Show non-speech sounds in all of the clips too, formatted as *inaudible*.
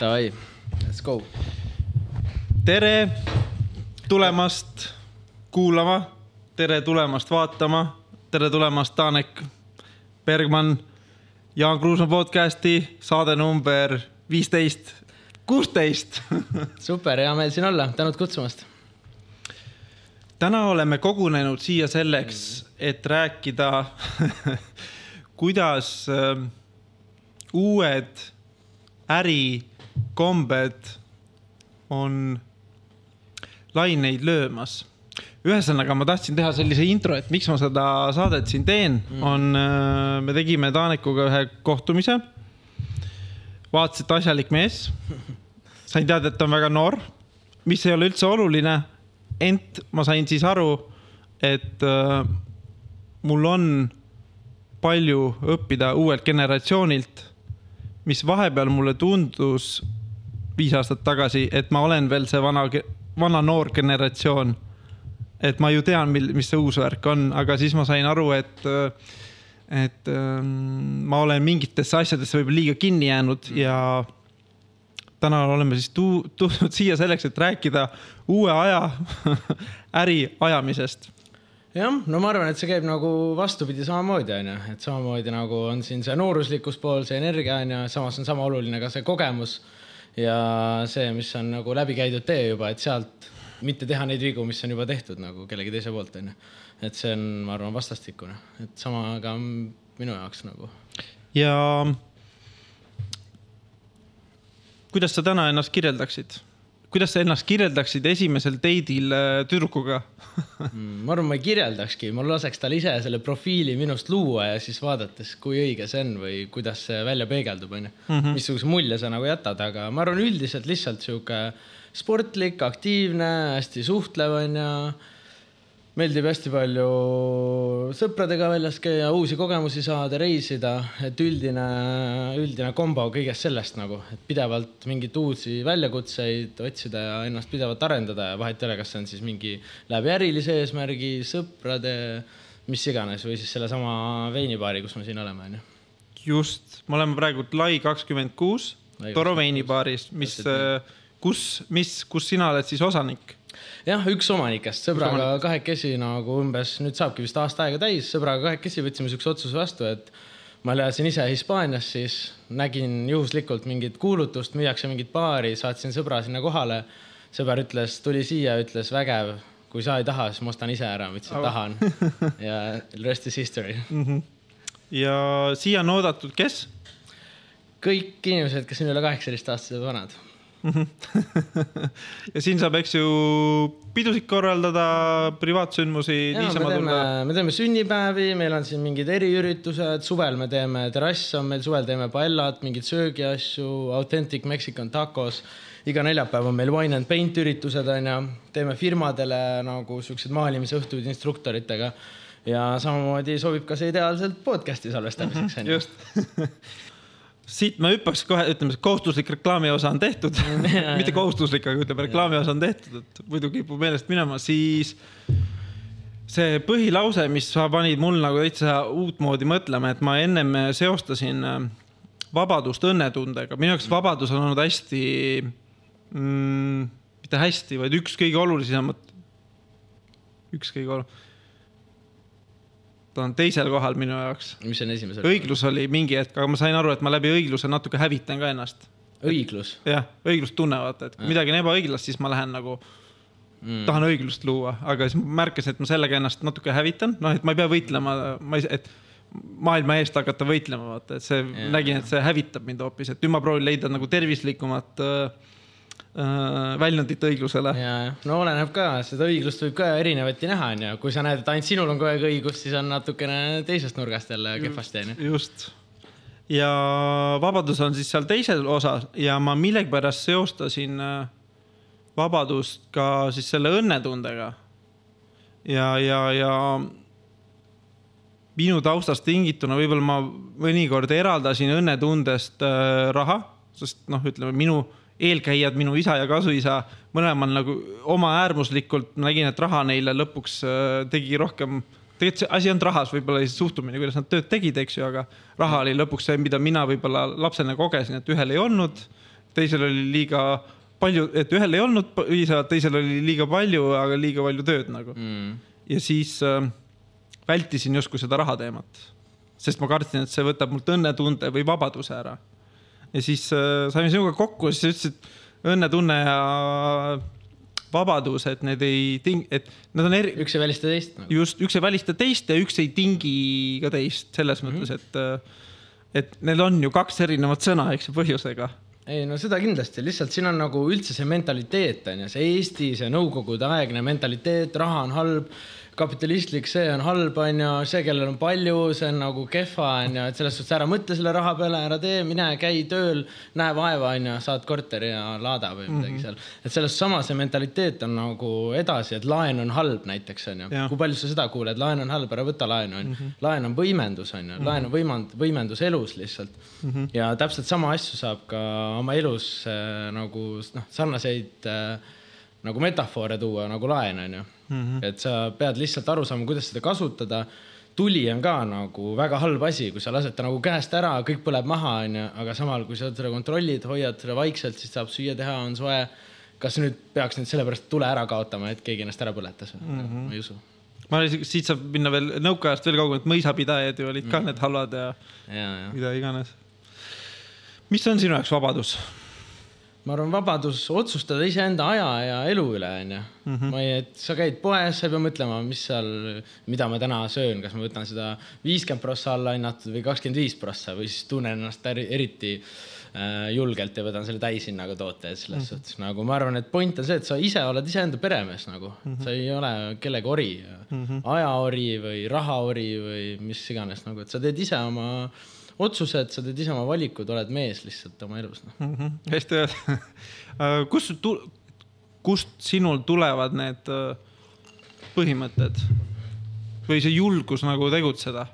Davai, let's go. tere tulemast kuulama, tere tulemast vaatama, tere tulemast, Tanek Bergmann, Jaan Kruusmaa podcasti saade number viisteist, kuusteist. *laughs* super, hea meel siin olla, tänud kutsumast. täna oleme kogunenud siia selleks, et rääkida *laughs* kuidas äh, uued ärikombed on laineid löömas. ühesõnaga, ma tahtsin teha sellise intro, et miks ma seda saadet siin teen mm., on, me tegime Tanekuga ühe kohtumise. vaatas, et asjalik mees. sain teada, et ta on väga noor, mis ei ole üldse oluline. ent ma sain siis aru, et äh, mul on palju õppida uuelt generatsioonilt, mis vahepeal mulle tundus viis aastat tagasi, et ma olen veel see vana, vana noor generatsioon. et ma ju tean, mil, mis see uus värk on, aga siis ma sain aru, et, et ähm, ma olen mingitesse asjadesse võib-olla liiga kinni jäänud ja täna oleme siis tu-, tulnud siia selleks, et rääkida uue aja *laughs* äri ajamisest jah, no ma arvan, et see käib nagu vastupidi samamoodi, onju, et samamoodi nagu on siin see nooruslikkus pool, see energia onju, samas on sama oluline ka see kogemus ja see, mis on nagu läbi käidud tee juba, et sealt mitte teha neid vigu, mis on juba tehtud nagu kellegi teise poolt, onju. et see on, ma arvan, vastastikune, et sama ka minu jaoks nagu. ja kuidas sa täna ennast kirjeldaksid? Kuidas sa ennast kirjeldaksid esimesel date'il äh, tüdrukuga *laughs* mm, ma arvan, ma ei kirjeldakski, ma laseks tal ise selle profiili minust luua ja siis vaadates, kui õige see on või kuidas see välja peegeldub, onju. Mhm. missuguse mulje sa nagu jätad, aga ma arvan, üldiselt lihtsalt sihuke sportlik, aktiivne, hästi suhtlev onju meeldib hästi palju sõpradega väljas käia, uusi kogemusi saada, reisida, et üldine, üldine kombo kõigest sellest nagu, et pidevalt mingeid uusi väljakutseid otsida ja ennast pidevalt arendada ja vahet ei ole, kas see on siis mingi läbi ärilise eesmärgi, sõprade, mis iganes või siis sellesama veinibaari, kus me siin oleme, onju. just, me oleme praegu Lai kakskümmend kuus, Toro veinibaaris, mis, kus, mis, kus sina oled siis osanik jah, üks omanikest, sõbraga kahekesi nagu umbes, nüüd saabki vist aasta aega täis, sõbraga kahekesi võtsime siukse otsuse vastu, et ma elasin ise Hispaanias, siis nägin juhuslikult mingit kuulutust, müüakse mingit baari, saatsin sõbra sinna kohale. sõber ütles, tuli siia, ütles vägev, kui sa ei taha, siis ma ostan ise ära, ma ütlesin, et tahan *laughs* ja rest is history mm. -hmm. ja siia on oodatud, kes? kõik inimesed, kes on üle kaheksateist aastased vanad *laughs* ja siin saab, eks ju, pidusid korraldada, privaatsündmusi, niisama tulla. me teeme sünnipäevi, meil on siin mingid eriüritused, suvel me teeme terrass on meil, suvel teeme paellat, mingeid söögiasju, authentic Mexican tacos. iga neljapäev on meil wine and paint üritused onju, teeme firmadele nagu siukseid maalimisõhtuid instruktoritega ja samamoodi sobib ka see ideaalselt podcast'i salvestamiseks onju. just *laughs* siit ma hüppaks kohe, ütleme, kohustuslik reklaami osa on tehtud. *laughs* *laughs* Mitte kohustuslik, aga ütleme, reklaami osa on tehtud, et muidu kipub meelest minema, siis see põhilause, mis sa panid mul nagu täitsa uutmoodi mõtlema, et ma ennem seostasin äh, vabadust õnnetundega, minu jaoks vabadus on olnud hästi mm,, mitte hästi, vaid üks kõige olulisemat, üks kõige olulisem on teisel kohal minu jaoks. mis on esimesel? õiglus oli mingi hetk, aga ma sain aru, et ma läbi õigluse natuke hävitan ka ennast. õiglus? jah, õiglustunne, vaata, et kui midagi on ebaõiglast, siis ma lähen nagu mm. tahan õiglust luua, aga siis ma märkasin, et ma sellega ennast natuke hävitan, noh, et ma ei pea võitlema, ma ei, et maailma eest hakata võitlema, vaata, et see, nägin, et see hävitab mind hoopis, et nüüd ma proovin leida nagu tervislikumat Äh, väljundit õiglusele. ja, ja no oleneb ka, seda õiglust võib ka erinevati näha, onju, kui sa näed, et ainult sinul on kogu aeg õigus, siis on natukene teisest nurgast jälle kehvasti, onju. just. ja vabadus on siis seal teisel osas ja ma millegipärast seostasin äh, vabadust ka siis selle õnnetundega. ja, ja, ja minu taustast tingituna võib-olla ma mõnikord eraldasin õnnetundest äh, raha, sest noh, ütleme minu eelkäijad, minu isa ja kasuisa, mõlemal nagu oma äärmuslikult nägin, et raha neile lõpuks äh, tegi rohkem tegelikult see asi olnud rahas, võib-olla lihtsalt suhtumine, kuidas nad tööd tegid, eks ju, aga raha oli lõpuks see, mida mina võib-olla lapsena kogesin, et ühel ei olnud teisel oli liiga palju, et ühel ei olnud piisavalt, teisel oli liiga palju, aga liiga palju tööd nagu. mm.. ja siis äh, vältisin justkui seda raha teemat, sest ma kartsin, et see võtab mult õnnetunde või vabaduse ära. Ja siis äh, saime sinuga kokku siis ütlesid, et õnnetunne ja vabadus, et need ei ting-, et nad on eri, üks ei välista teist nagu.. just üks ei välista teist ja üks ei tingi ka teist selles Mhm. mõttes, et, et neil on ju kaks erinevat sõna, eks ju, põhjusega. ei no seda kindlasti, lihtsalt siin on nagu üldse see mentaliteet on ju, see Eesti, see nõukogude aegne mentaliteet, raha on halb, kapitalistlik, see on halb, on ju, see, kellel on palju, see on nagu kehva, on ju, et selles suhtes ära mõtle selle raha peale, ära tee, mine käi tööl, näe vaeva, on ju, saad korteri ja laada või midagi mm -hmm. seal. et selles sama see mentaliteet on nagu edasi, et laen on halb näiteks on ju Jah., kui palju sa seda kuuled, laen on halb, ära võta laenu on ju, laen on võimendus on ju, laen on võimend-, võimendus elus lihtsalt mm. -hmm. ja täpselt sama asju saab ka oma elus äh, nagu noh, sarnaseid äh, nagu metafoore tuua nagu laen on ju mm. -hmm. et sa pead lihtsalt aru saama, kuidas seda kasutada. tuli on ka nagu väga halb asi, kui sa lased ta nagu käest ära, kõik põleb maha, onju, aga samal, kui sa seda kontrollid, hoiad seda vaikselt, siis saab süüa teha, on soe. kas nüüd peaks nüüd sellepärast tule ära kaotama, et keegi ennast ära põletas mm? -hmm. ma ei usu. ma olen siit saab minna veel nõukaajast veel kaugemale, et mõisapidajad ju olid ka mm -hmm. need halvad ja ja, ja mida iganes. mis on sinu jaoks vabadus? Ma arvan, vabadus otsustada iseenda aja ja elu üle, onju. ma ei, et sa käid poes, sa ei pea mõtlema, mis seal, mida ma täna söön, kas ma võtan seda viiskümmend prossa alla hinnatud või kakskümmend viis prossa või siis tunnen ennast eri, eriti äh, julgelt ja võtan selle täishinnaga toote, et selles mm -hmm. suhtes nagu ma arvan, et point on see, et sa ise oled iseenda peremees nagu mm, -hmm. sa ei ole kellegi ori mm, -hmm. ajaori või rahaori või mis iganes nagu, et sa teed ise oma otsused, sa teed ise oma valikud, oled mees lihtsalt oma elus noh.. mm. -hmm. hästi öeldud. *laughs* kust, kust sinul tulevad need äh, põhimõtted või see julgus nagu tegutseda?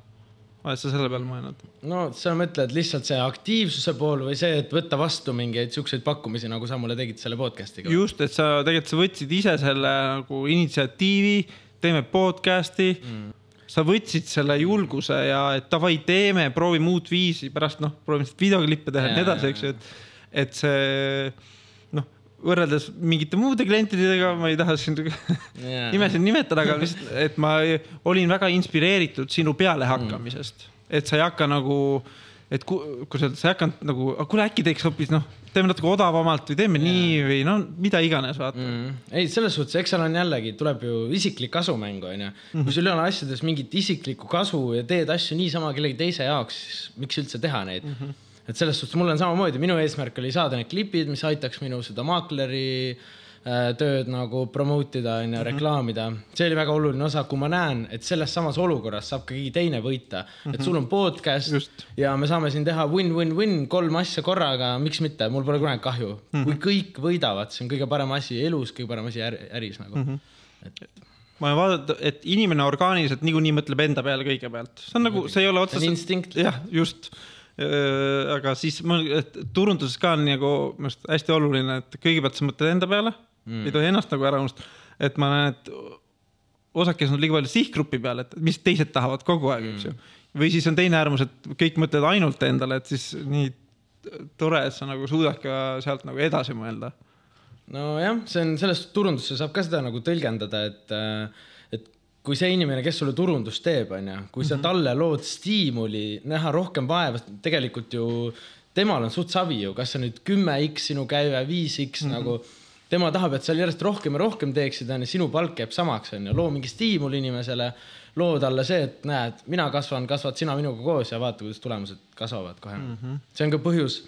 oled sa selle peale mõelnud? no sa mõtled lihtsalt see aktiivsuse pool või see, et võtta vastu mingeid siukseid pakkumisi, nagu sa mulle tegid selle podcast'iga? just, et sa tegelikult sa võtsid ise selle nagu initsiatiivi, teeme podcast'i mm.. Sa võtsid selle julguse ja et davai, teeme, proovime uut viisi, pärast noh, proovime videoklippe teha ja nii edasi, eks ju, et, et see noh, võrreldes mingite muude klientidega, ma ei taha siin *laughs* nimesid nimetada, aga lihtsalt, et ma olin väga inspireeritud sinu pealehakkamisest et sa ei hakka nagu, et ku, kuidas öelda, sa ei hakanud nagu, kuule äkki teeks hoopis noh, teeme natuke odavamalt või teeme yeah. nii või no mida iganes, vaata mm.. ei, selles suhtes, eks seal on jällegi, tuleb ju isiklik kasu mängu, onju. kui sul ei ole asjades mingit isiklikku kasu ja teed asju niisama kellegi teise jaoks, siis miks üldse teha neid mm? -hmm. et selles suhtes mul on samamoodi, minu eesmärk oli saada need klipid, mis aitaks minu seda maakleri äh, tööd nagu promote ida, onju, reklaamida. see oli väga oluline osa, kui ma näen, et selles samas olukorras saab keegi teine võita mm. -hmm. et sul on podcast Just. ja me saame siin teha win-win-win, kolm asja korraga, miks mitte, mul pole kunagi kahju mm. -hmm. kui kõik võidavad, see on kõige parem asi elus, kõige parem asi äri, äris nagu mm. -hmm. et ma olen vaadanud, et inimene orgaaniliselt niikuinii mõtleb enda peale kõigepealt, see on nagu, see ei ole otseselt. jah, just. aga siis ma, turunduses ka on nagu minu arust hästi oluline, et kõigepealt sa mõtled enda peale mm., ei tohi ennast nagu ära unustada. et ma näen, et osakes on liiga palju sihtgrupi peale, et mis teised tahavad kogu aeg, eks ju. või siis on teine äärmus, et kõik mõtlevad ainult endale, et siis nii tore, et sa nagu suudad ka sealt nagu edasi mõelda. nojah, see on selles turundusse saab ka seda nagu tõlgendada, et, et kui see inimene, kes sulle turundust teeb, onju, kui sa talle lood stiimuli näha rohkem vaeva, tegelikult ju temal on suht savi ju, kas see nüüd kümme X sinu käive, viis X mm -hmm. nagu tema tahab, et sa järjest rohkem ja rohkem teeksid, onju, sinu palk jääb samaks, onju, loo mingi stiimul inimesele, loo talle see, et näed, mina kasvan, kasvad sina minuga koos ja vaata, kuidas tulemused kasvavad kohe mm. -hmm. see on ka põhjus,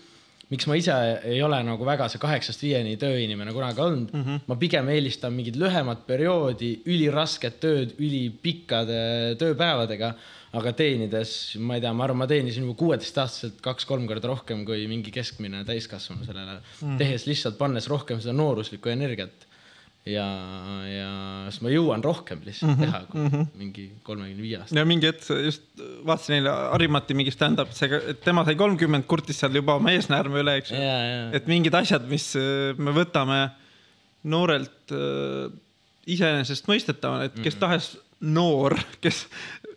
miks ma ise ei ole nagu väga see kaheksast viieni tööinimene kunagi olnud mm. -hmm. ma pigem eelistan mingit lühemat perioodi, ülirasket tööd, ülipikkade tööpäevadega, aga teenides, ma ei tea, ma arvan, ma teenisin juba kuueteistaastaselt kaks-kolm korda rohkem kui mingi keskmine täiskasvanu sellele mm, -hmm. tehes lihtsalt pannes rohkem seda nooruslikku energiat ja, ja siis ma jõuan rohkem lihtsalt mm -hmm. teha kui mm -hmm. mingi kolmekümne viie aasta. ja mingi hetk just vaatasin eile Harimati mingi stand-up, see, et tema sai kolmkümmend, kurtis seal juba oma eesnäärme üle, eks ju et mingid asjad, mis äh, me võtame noorelt äh, iseenesestmõistetavana, et kes tahes noor, kes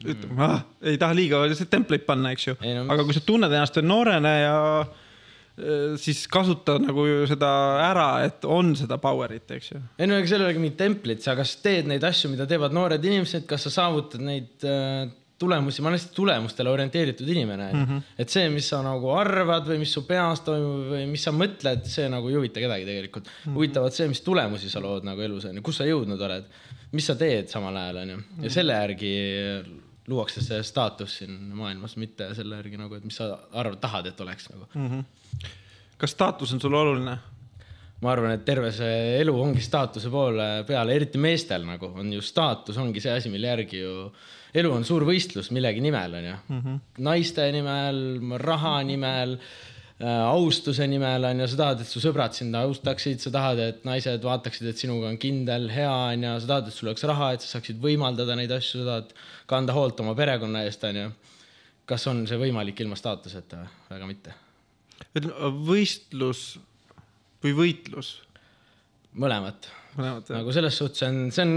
ütleb ah,, ei taha liiga palju templateid panna, eks ju no aga kui sa tunned ennast veel noorena ja äh, siis kasuta nagu seda ära, et on seda power'it, eks ju. ei no ega seal ei olegi mingit templit, sa kas teed neid asju, mida teevad noored inimesed, kas sa saavutad neid äh, tulemusi, ma olen hästi tulemustele orienteeritud inimene mm. -hmm. et see, mis sa nagu arvad või mis su peas toimub või mis sa mõtled, see nagu ei huvita kedagi tegelikult mm. -hmm. huvitavad see, mis tulemusi sa lood nagu elus on ju, kus sa jõudnud oled, mis sa teed samal ajal on ju ja mhm. selle järgi luuakse see staatus siin maailmas, mitte selle järgi nagu, et mis sa arvad, tahad, et oleks nagu mm. -hmm. kas staatus on sulle oluline? ma arvan, et terve see elu ongi staatuse poole peale, eriti meestel nagu on ju staatus ongi see asi, mille järgi ju elu on suur võistlus millegi nimel onju mm. -hmm. naiste nimel, raha nimel äh,, austuse nimel onju, sa tahad, et su sõbrad sind austaksid, sa tahad, et naised vaataksid, et sinuga on kindel, hea onju, sa tahad, et sul oleks raha, et sa saaksid võimaldada neid asju, sa tahad kanda hoolt oma perekonna eest onju. kas on see võimalik ilma staatuseta? väga mitte. ütleme võistlus või võitlus? mõlemat. nagu selles suhtes on, see on,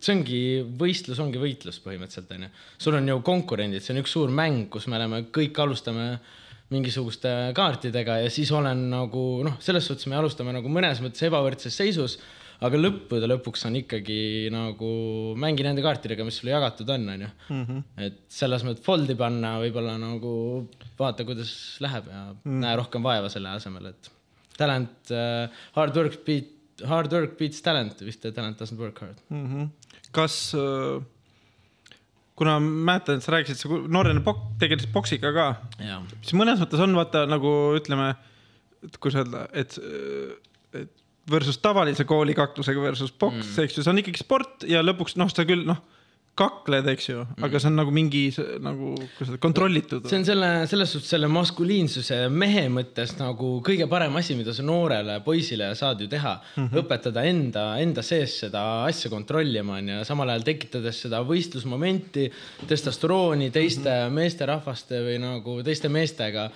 see ongi võistlus, ongi võitlus põhimõtteliselt onju. sul on ju konkurendid, see on üks suur mäng, kus me oleme, kõik alustame mingisuguste kaartidega ja siis olen nagu noh, selles suhtes me alustame nagu mõnes mõttes ebavõrdses seisus aga lõppude lõpuks on ikkagi nagu mängi nende kaartidega, mis sulle jagatud on, onju. Mhm. et selles mõttes fold'i panna võib-olla nagu vaata, kuidas läheb ja mm. näe rohkem vaeva selle asemel, et talent uh,, hard work beat, hard work beats talent, vist talent doesn't work hard mm. -hmm. kas uh kuna mäletan, et sa rääkisid, sa noorena pok-, tegelesid poksiga ka. siis mõnes mõttes on vaata nagu ütleme, et kuidas öelda, et, et versus tavalise koolikaklusega versus poks mm., eks ju, see on ikkagi sport ja lõpuks noh, sa küll noh kakled, eks ju, aga mm. see on nagu mingi nagu, kuidas öelda, kontrollitud. see on selle, selles suhtes selle maskuliinsuse mehe mõttes nagu kõige parem asi, mida sa noorele poisile saad ju teha mm. -hmm. õpetada enda, enda sees seda asja kontrollima, onju, samal ajal tekitades seda võistlusmomenti, testosterooni teiste mm -hmm. meesterahvaste või nagu teiste meestega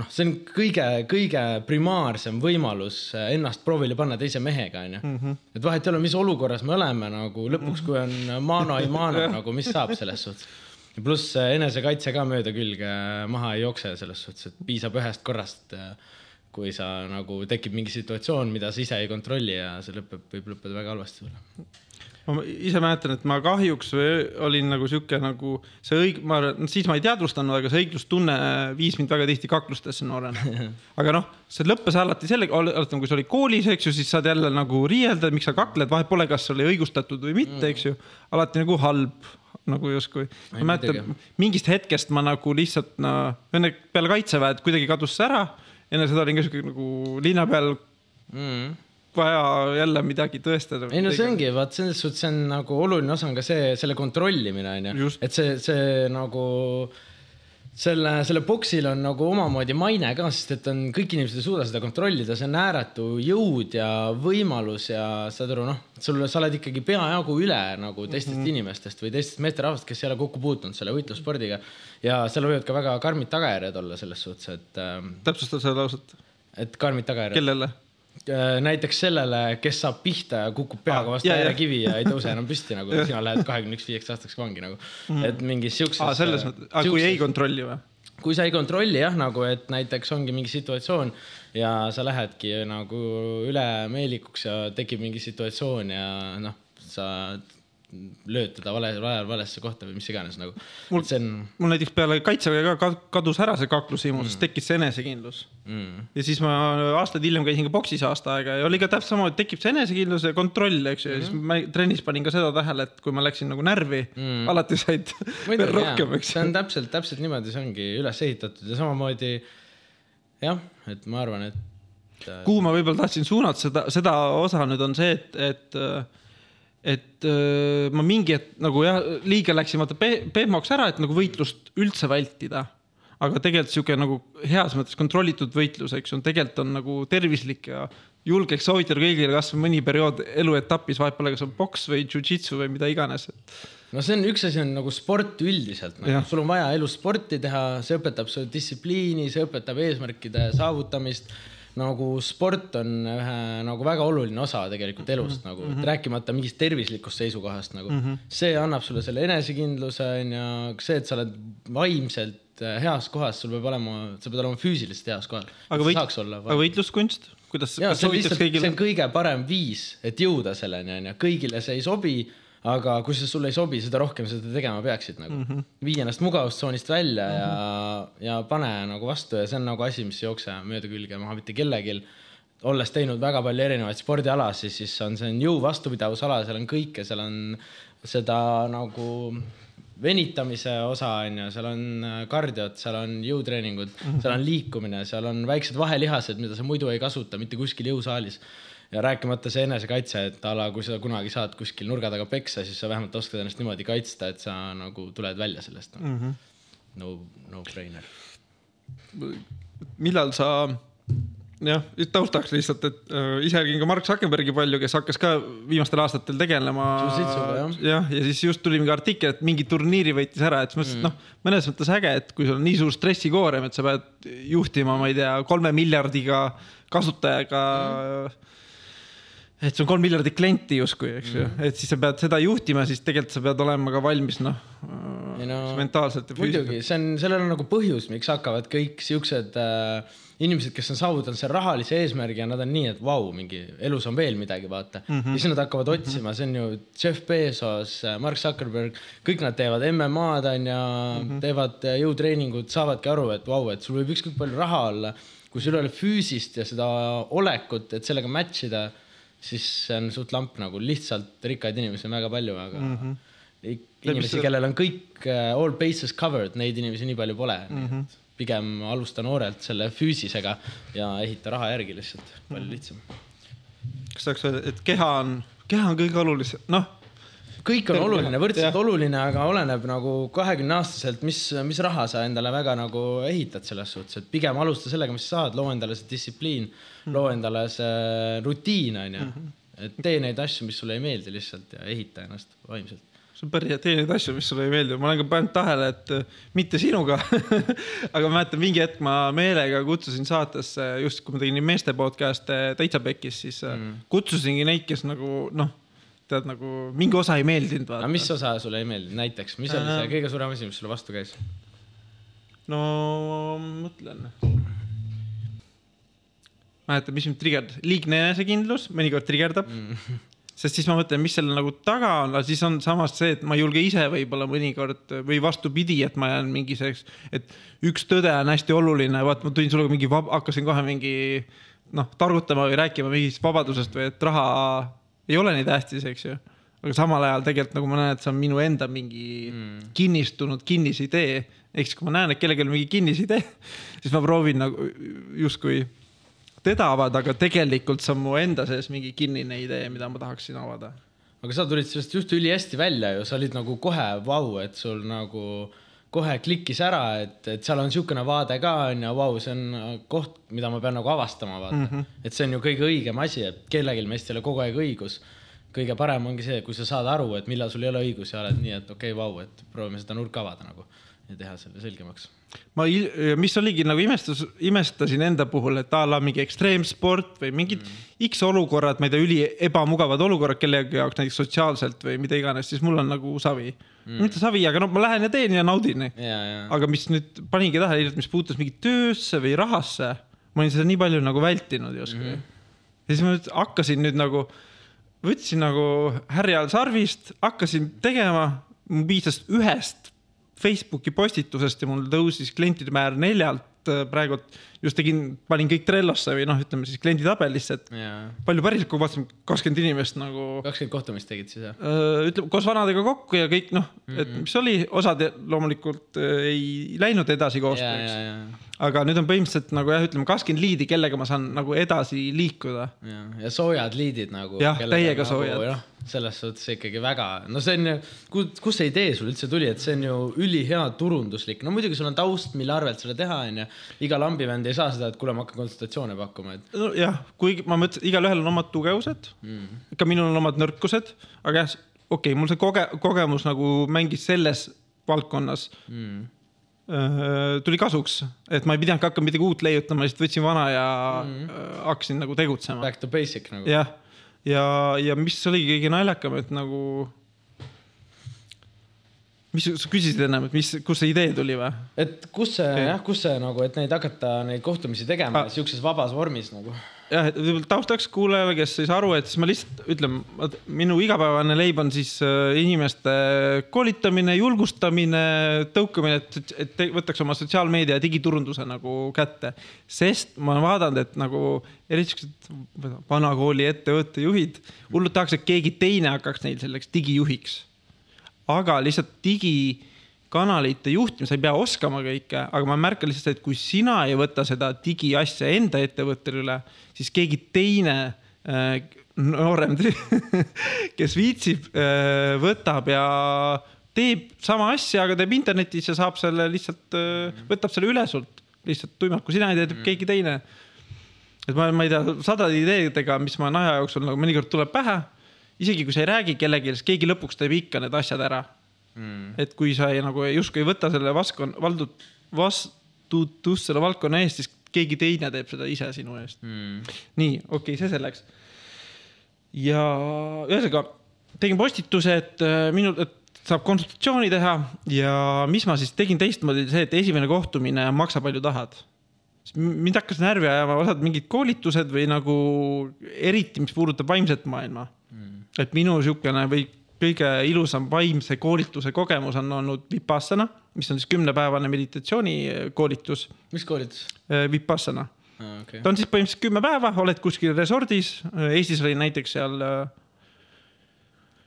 noh, see on kõige-kõige primaarsem võimalus äh, ennast proovile panna teise mehega, onju. Mhm. et vahet ei ole, mis olukorras me oleme nagu lõpuks, kui on mano ei mano *laughs* nagu, mis saab selles suhtes. pluss äh, enesekaitse ka mööda külge maha ei jookse selles suhtes, et piisab ühest korrast. Äh, kui sa nagu tekib mingi situatsioon, mida sa ise ei kontrolli ja see lõpeb, võib lõppeda väga halvasti sulle ma ise mäletan, et ma kahjuks olin nagu sihuke nagu see õig-, ma arvan, siis ma ei teadvustanud, aga see õiglustunne viis mind väga tihti kaklustesse noorena. *laughs* aga noh, see lõppes alati sellega, alati kui sa olid koolis, eks ju, siis saad jälle nagu riielda, miks sa kakled, vahet pole, kas oli õigustatud või mitte, eks ju. alati nagu halb nagu justkui. ma mäletan, mingist hetkest ma nagu lihtsalt no enne peale kaitseväed kuidagi kadus see ära. enne seda olin ka sihuke nagu linna peal mm vaja jälle midagi tõestada. ei no see ongi, vaat selles suhtes see on nagu oluline osa on ka see, selle kontrollimine on ju, et see, see nagu selle, selle boksil on nagu omamoodi maine ka, sest et on, kõik inimesed ei suuda seda kontrollida, see on ääretu jõud ja võimalus ja saad aru, noh, sul, sa oled ikkagi peajagu üle nagu teistest mm -hmm. inimestest või teistest meesterahvast, kes ei ole kokku puutunud selle võitlusspordiga. ja seal võivad ka väga karmid tagajärjed olla selles suhtes, et ähm,. täpsusta seda lauset. et karmid tagajärjed. kellele? Äh, näiteks sellele, kes saab pihta ja kukub peaga vastu äärekivi ja ei tõuse enam püsti nagu *laughs* sina lähed kahekümne üks viieks aastaks vangi nagu mm., et mingis siukses. aa, selles mõttes, aga kui ei kontrolli või? kui sa ei kontrolli jah, nagu et näiteks ongi mingi situatsioon ja sa lähedki nagu ülemeelikuks ja tekib mingi situatsioon ja noh, sa lööd teda vale, ajal valesse kohta või mis iganes nagu. mul, on... mul näiteks peale kaitseväe ka kadus ära see kaklushimu mm., sest tekkis see enesekindlus mm.. ja siis ma aastaid hiljem käisin ka boksis aasta aega ja oli ka täpselt sama, et tekib see enesekindlus ja kontroll, eks ju mm, -hmm. ja siis ma trennis panin ka seda tähele, et kui ma läksin nagu närvi mm., alati said veel rohkem, eks see on täpselt, täpselt niimoodi, see ongi üles ehitatud ja samamoodi jah, et ma arvan, et. kuhu ma võib-olla tahtsin suunata seda, seda osa nüüd on see, et, et et öö, ma mingi hetk nagu jah, liiga läksin vaata pehmoks ära, et nagu võitlust üldse vältida. aga tegelikult sihuke nagu heas mõttes kontrollitud võitlus, eks ju, tegelikult on nagu tervislik ja julgeks soovitada kõigile kasvõi mõni periood eluetapis, vahet pole, kas on poks või jujitsu või mida iganes. no see on üks asi on nagu sport üldiselt nagu., sul on vaja elus sporti teha, see õpetab su distsipliini, see õpetab eesmärkide saavutamist nagu sport on ühe nagu väga oluline osa tegelikult elust mm -hmm. nagu mm, -hmm. rääkimata mingist tervislikust seisukohast nagu mm. -hmm. see annab sulle selle enesekindluse on ju, see, et sa oled vaimselt äh, heas kohas, sul peab olema, sa pead olema füüsiliselt heas kohas. aga võit-, aga võitluskunst, kuidas, kas lihtsalt, kõigile? see on kõige parem viis, et jõuda selleni on ju, kõigile see ei sobi aga kui see sulle ei sobi, seda rohkem seda tegema peaksid nagu mm. -hmm. vii ennast mugavustsoonist välja mm -hmm. ja, mhm. ja pane nagu vastu ja see on nagu asi, mis ei jookse mööda külge maha mitte kellelgi. olles teinud väga palju erinevaid spordialasid, siis on, see on jõu vastupidavusala, seal on kõike, seal on seda nagu venitamise osa on ju, seal on kardiot, seal on jõutreeningud mm, -hmm. seal on liikumine, seal on väiksed vahelihased, mida sa muidu ei kasuta mitte kuskil jõusaalis ja rääkimata see enesekaitse, et a la kui sa kunagi saad kuskil nurga taga peksa, siis sa vähemalt oskad ennast niimoodi kaitsta, et sa nagu tuled välja sellest no.. Mm -hmm. no, no brainer. millal sa, jah, taustaks lihtsalt, et äh, ise jälgin ka Mark Zuckerbergi palju, kes hakkas ka viimastel aastatel tegelema. jah, ja siis just tuli mingi artikkel, et mingi turniiri võitis ära, et siis mõtlesin mm., et noh, mõnes mõttes äge, et kui sul on nii suur stressikoorem, et sa pead juhtima, ma ei tea, kolme miljardiga kasutajaga mm et sul on kolm miljardit klienti justkui, eks ju mm., et siis sa pead seda juhtima, siis tegelikult sa pead olema ka valmis noh no, mentaalselt ja füüsiliselt. muidugi, see on, sellel on nagu põhjus, miks hakkavad kõik siuksed äh, inimesed, kes on saavutanud selle rahalise eesmärgi ja nad on nii, et vau, mingi elus on veel midagi, vaata mm. -hmm. ja siis nad hakkavad otsima, see on ju Jeff Bezos, äh, Mark Zuckerberg, kõik nad teevad MM-ad on ju mm, -hmm. teevad äh, jõutreeningut, saavadki aru, et vau, et sul võib ükskõik palju raha olla. kui sul ei ole füüsist ja seda olekut, et sellega match ida siis see on suht lamp nagu lihtsalt rikkaid inimesi on väga palju, aga mm -hmm. inimesi, kellel on kõik uh, all bases covered, neid inimesi nii palju pole mm. -hmm. pigem alusta noorelt selle füüsisega ja ehita raha järgi lihtsalt, palju mhm. lihtsam. kas tahaks öelda, et keha on, keha on kõige olulisem, noh kõik on oluline, võrdselt oluline, aga oleneb nagu kahekümne aastaselt, mis, mis raha sa endale väga nagu ehitad selles suhtes, et pigem alusta sellega, mis sa saad, loo endale see distsipliin mm, -hmm. loo endale see rutiin, onju. Mhm. et tee neid asju, mis sulle ei meeldi lihtsalt ja ehita ennast vaimselt see on päris, tee neid asju, mis sulle ei meeldi, ma olen ka pannud tähele, et äh, mitte sinuga *laughs* aga ma mäletan mingi hetk ma meelega kutsusin saatesse just, kui ma tegin meeste podcast'e täitsa pekkis, siis mm. kutsusingi neid, kes nagu noh tead nagu mingi osa ei meeldinud. aga mis osa sulle ei meeldinud, näiteks, mis oli see kõige suurem asi, mis sulle vastu käis? no mõtlen. mäletan, mis mind trigerdas, liigne enesekindlus mõnikord trigerdab mm. sest siis ma mõtlen, mis seal nagu taga on, aga siis on samas see, et ma ei julge ise võib-olla mõnikord või vastupidi, et ma jään mingi selleks, et üks tõde on hästi oluline, vaat ma tulin sulle mingi, hakkasin kohe mingi noh, targutama või rääkima mingist vabadusest või et raha ei ole nii tähtis, eks ju. aga samal ajal tegelikult nagu ma näen, et see on minu enda mingi mm. kinnistunud kinnisidee. ehk siis, kui ma näen, et kellelgi on mingi kinnisidee, *laughs* siis ma proovin nagu justkui teda avada, aga tegelikult see on mu enda sees mingi kinnine idee, mida ma tahaksin avada. aga sa tulid sellest just ülihästi välja ju, sa olid nagu kohe vau, et sul nagu kohe klikkis ära, et, et seal on niisugune vaade ka onju, vau, see on koht, mida ma pean nagu avastama, vaata mm. -hmm. et see on ju kõige õigem asi, et kellelgi meist ei ole kogu aeg õigus. kõige parem ongi see, kui sa saad aru, et millal sul ei ole õigus ja oled nii, et okei okay,, vau, et proovime seda nurka avada nagu ja teha selle selgemaks ma, mis oligi nagu imestus, imestasin enda puhul, et a la mingi ekstreemsport või mingid mm. X olukorrad, ma ei tea, üli ebamugavad olukorrad kellegi jaoks näiteks sotsiaalselt või mida iganes, siis mul on nagu savi mm.. mitte savi, aga no ma lähen ja teen ja naudin. aga mis nüüd paningi tähele, mis puutus mingi töösse või rahasse, ma olin seda nii palju nagu vältinud justkui mm. -hmm. ja siis ma nüüd hakkasin nüüd nagu, võtsin nagu härjal sarvist, hakkasin tegema, mul piisas ühest Facebooki postitusest ja mul tõusis klientide määr neljalt praegult just tegin, panin kõik Trellosse või noh, ütleme siis klienditabelisse, et yeah. palju päriselt, kui vaatasin kakskümmend inimest nagu. kakskümmend kohtumist tegid siis jah? Äh, ütleme koos vanadega kokku ja kõik noh mm, -hmm. et mis oli, osad loomulikult äh, ei läinud edasi koostööks yeah,. Yeah, yeah. aga nüüd on põhimõtteliselt nagu jah, ütleme kakskümmend liidi, kellega ma saan nagu edasi liikuda. ja, ja soojad liidid nagu. jah, täiega nagu, soojad noh, selles suhtes ikkagi väga, no see on ju, kust see idee sul üldse tuli, et see on ju ülihea turunduslik, no muidugi sul on taust, mille arvelt seda teha, onju. Iga lambivend ei saa seda, et kuule, ma hakkan konsultatsioone pakkuma, et. nojah, kuigi ma mõtlesin, igalühel on omad tugevused mm., ka minul on omad nõrkused, aga jah, okei okay,, mul see koge-, kogemus nagu mängis selles valdkonnas mm. tuli kasuks, et ma ei pidanudki hakkama midagi uut leiutama, lihtsalt võtsin vana ja mm. hakkasin nagu tegutsema. Back to basic nagu. jah, ja, ja mis oligi kõige naljakam, et nagu. Mis sa küsisid ennem, et mis, kust see idee tuli või? et kus see jah, kus see nagu, et neid hakata neid kohtumisi tegema Ah. siukses vabas vormis nagu. jah, et võib-olla taustaks kuulajale, kes ei saa aru, et siis ma lihtsalt ütlen, minu igapäevane leib on siis äh, inimeste koolitamine, julgustamine, tõukamine, et, et võtaks oma sotsiaalmeedia ja digiturunduse nagu kätte. sest ma olen vaadanud, et nagu eriti siuksed vanakooli ettevõtte juhid, hullult tahaks, et keegi teine hakkaks neil selleks digijuhiks. Aga lihtsalt digikanalite juhtimine, sa ei pea oskama kõike, aga ma märkan lihtsalt, et kui sina ei võta seda digiasja enda ettevõttele üle, siis keegi teine äh, noorem, *laughs* kes viitsib, võtab ja teeb sama asja, aga teeb internetis ja saab selle lihtsalt, võtab selle üle sult lihtsalt tuimalt, kui sina ei tee, teeb keegi teine. Et ma, ma ei tea, sadade ideedega, mis ma olen aja jooksul nagu mõnikord tuleb pähe. Isegi kui sa ei räägi kellelegi, siis keegi lõpuks teeb ikka need asjad ära mm.. et kui sa ei, nagu justkui ei võta selle vaskon-, valdud, vastutust selle valdkonna eest, siis keegi teine teeb seda ise sinu eest Mm. nii, okei okay,, see selleks. ja ühesõnaga tegin postituse, et äh, minul, et saab konsultatsiooni teha ja mis ma siis tegin teistmoodi, see, et esimene kohtumine maksa palju tahad. mind hakkas närvi ajama osad mingid koolitused või nagu eriti, mis puudutab vaimset maailma mm.. Et minu niisugune või kõige ilusam vaimse koolituse kogemus on olnud Vipassana, mis on siis kümnepäevane meditatsioonikoolitus, mis koolitus Vipassana ah,? Okay. ta on siis põhimõtteliselt kümme päeva, oled kuskil resordis, Eestis oli näiteks seal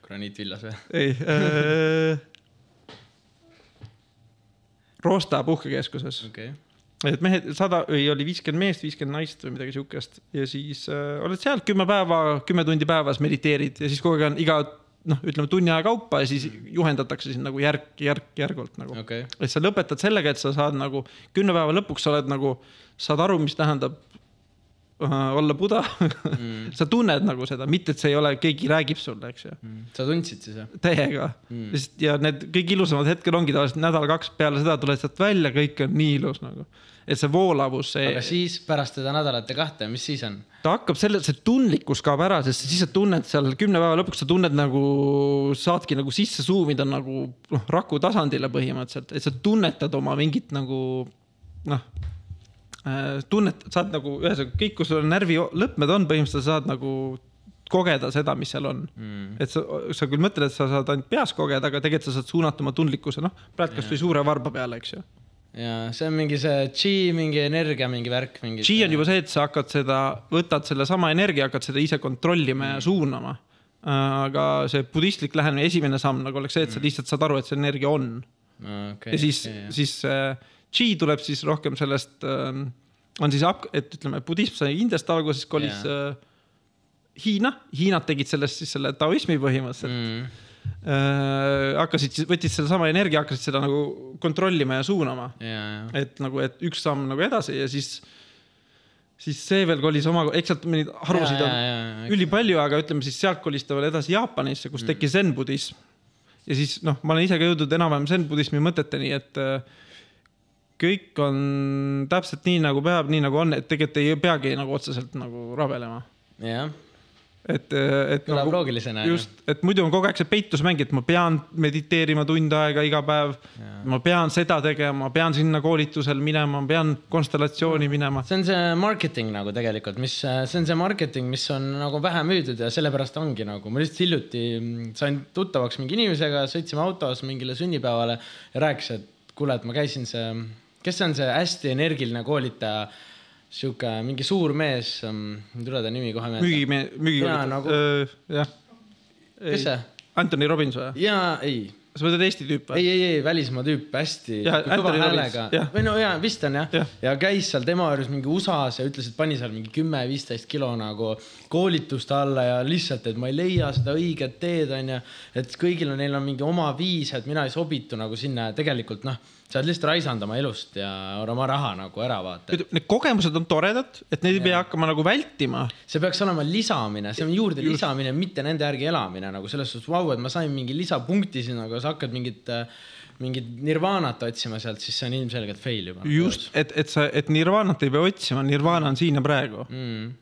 graniitvillas või? ei äh, *laughs* Roosta puhkekeskuses, okay.. Et mehed, sada või oli viiskümmend meest, viiskümmend naist või midagi siukest ja siis äh, oled seal kümme päeva, kümme tundi päevas mediteerid ja siis kogu aeg on iga noh, ütleme tunni aja kaupa ja siis juhendatakse sind nagu järk, järk, järgult nagu okay., et sa lõpetad sellega, et sa saad nagu kümne päeva lõpuks sa oled nagu, saad aru, mis tähendab äh, olla buda mm. *laughs* sa tunned nagu seda, mitte et see ei ole, keegi räägib sulle, eks ju, sa tundsid siis jah? täiega mm.. ja need kõige ilusamad hetkel ongi tavaliselt nädal-kaks peale seda tuled sealt välja, kõik on nii ilus nagu. et see voolavus, see aga, siis pärast seda nädalat ja kahte, mis siis on? ta hakkab selle, see tundlikkus kaob ära, sest siis sa tunned seal kümne päeva lõpuks, sa tunned nagu, saadki nagu sisse suumida nagu noh, raku tasandile põhimõtteliselt, et sa tunnetad oma mingit nagu noh. tunnet, saad nagu ühesõnaga kõik, kus sul närvilõpmed on, põhimõtteliselt sa saad nagu kogeda seda, mis seal on mm.. et sa, sa küll mõtled, et sa saad ainult peas kogeda, aga tegelikult sa saad suunata oma tundlikkuse, noh, praegu kasvõi suure varba peale, eks ju ja see on mingi see chi, mingi energia, mingi värk, mingi. Chi on juba see, et sa hakkad seda, võtad sellesama energia, hakkad seda ise kontrollima ja suunama. aga see budistlik lähenemine, esimene samm nagu oleks see, et sa lihtsalt saad aru, et see energia on okay, ja siis, siis see Chi tuleb siis rohkem sellest, on siis, et ütleme, budism sai Indiast alguses, kolis yeah. Hiina, Hiinad tegid sellest siis selle taoismi põhimõtteliselt mm.. mm,. hakkasid siis, võtsid sedasama energia, hakkasid seda nagu kontrollima ja suunama ja, ja, et nagu, et üks samm nagu edasi ja siis, siis see veel kolis oma, eks sealt neid harusid Ja, on ja, ja, ja. ülipalju, aga ütleme siis sealt kolis ta veel edasi Jaapanisse, kus tekkis zen-budism. ja siis noh, ma olen ise ka jõudnud enam-vähem zen-budismi mõteteni, et äh, kõik on täpselt nii, nagu peab, nii nagu on, et tegelikult ei peagi nagu otseselt nagu rabelema. jah, et, et kõlab nagu, loogilisena. just, et muidu on kogu aeg see peitusmäng, et ma pean mediteerima tund aega iga päev. ma pean seda tegema, pean sinna koolitusele minema, pean konstellatsiooni minema. see on see marketing nagu tegelikult, mis, see on see marketing, mis on nagu vähe müüdud ja sellepärast ongi nagu, ma lihtsalt hiljuti mm, sain tuttavaks mingi inimesega, sõitsime autos mingile sünnipäevale ja rääkis, et kuule, et ma käisin see, kes on see hästi energiline koolitaja, sihuke mingi suur mees, ei tule ta nimi kohe meelde. müügi, müügi. Jaa, nagu- jah. kes see? Anthony Robbins või? jaa, ei sa mõtled Eesti tüüp või? ei, ei, ei välismaa tüüp, hästi või no jaa, vist on jah Jah. ja., ja käis seal tema juures mingi USA-s ja ütles, et pani seal mingi kümme-viisteist kilo nagu koolituste alla ja lihtsalt, et ma ei leia seda õiget teed, onju. et kõigil on, neil on mingi oma viis, et mina ei sobitu nagu sinna ja tegelikult noh, sa oled lihtsalt raisanud oma elust ja oma raha nagu ära vaata. Need kogemused on toredad, et neid ei pea hakkama nagu vältima. see peaks olema lisamine, see on juurde Just. lisamine, mitte nende järgi elamine nagu selles suhtes, vau, et ma sain mingi lisapunkti sinna, aga sa hakkad mingit, mingit nirvaanat otsima sealt, siis see on ilmselgelt fail juba. just, et, et sa, et nirvaanat ei pea otsima, nirvaana on siin ja praegu. mm..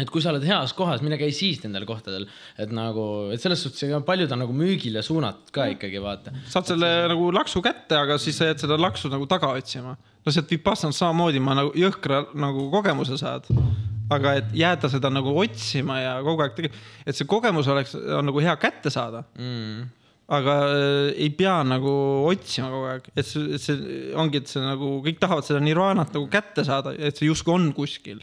Et kui sa oled heas kohas, mine käi siis nendel kohtadel, et nagu, et selles suhtes ega paljud on nagu müügile suunatud ka ikkagi vaata. saad selle nagu laksu kätte, aga siis sa jääd seda laksu nagu taga otsima. no sealt Vipassanast samamoodi ma nagu jõhkra nagu kogemuse saad. aga et jääda seda nagu otsima ja kogu aeg tegema, et see kogemus oleks, on nagu hea kätte saada. Mm. aga äh, ei pea nagu otsima kogu aeg, et see, et see ongi, et see nagu kõik tahavad seda nirvaanat nagu kätte saada, et see justkui on kuskil.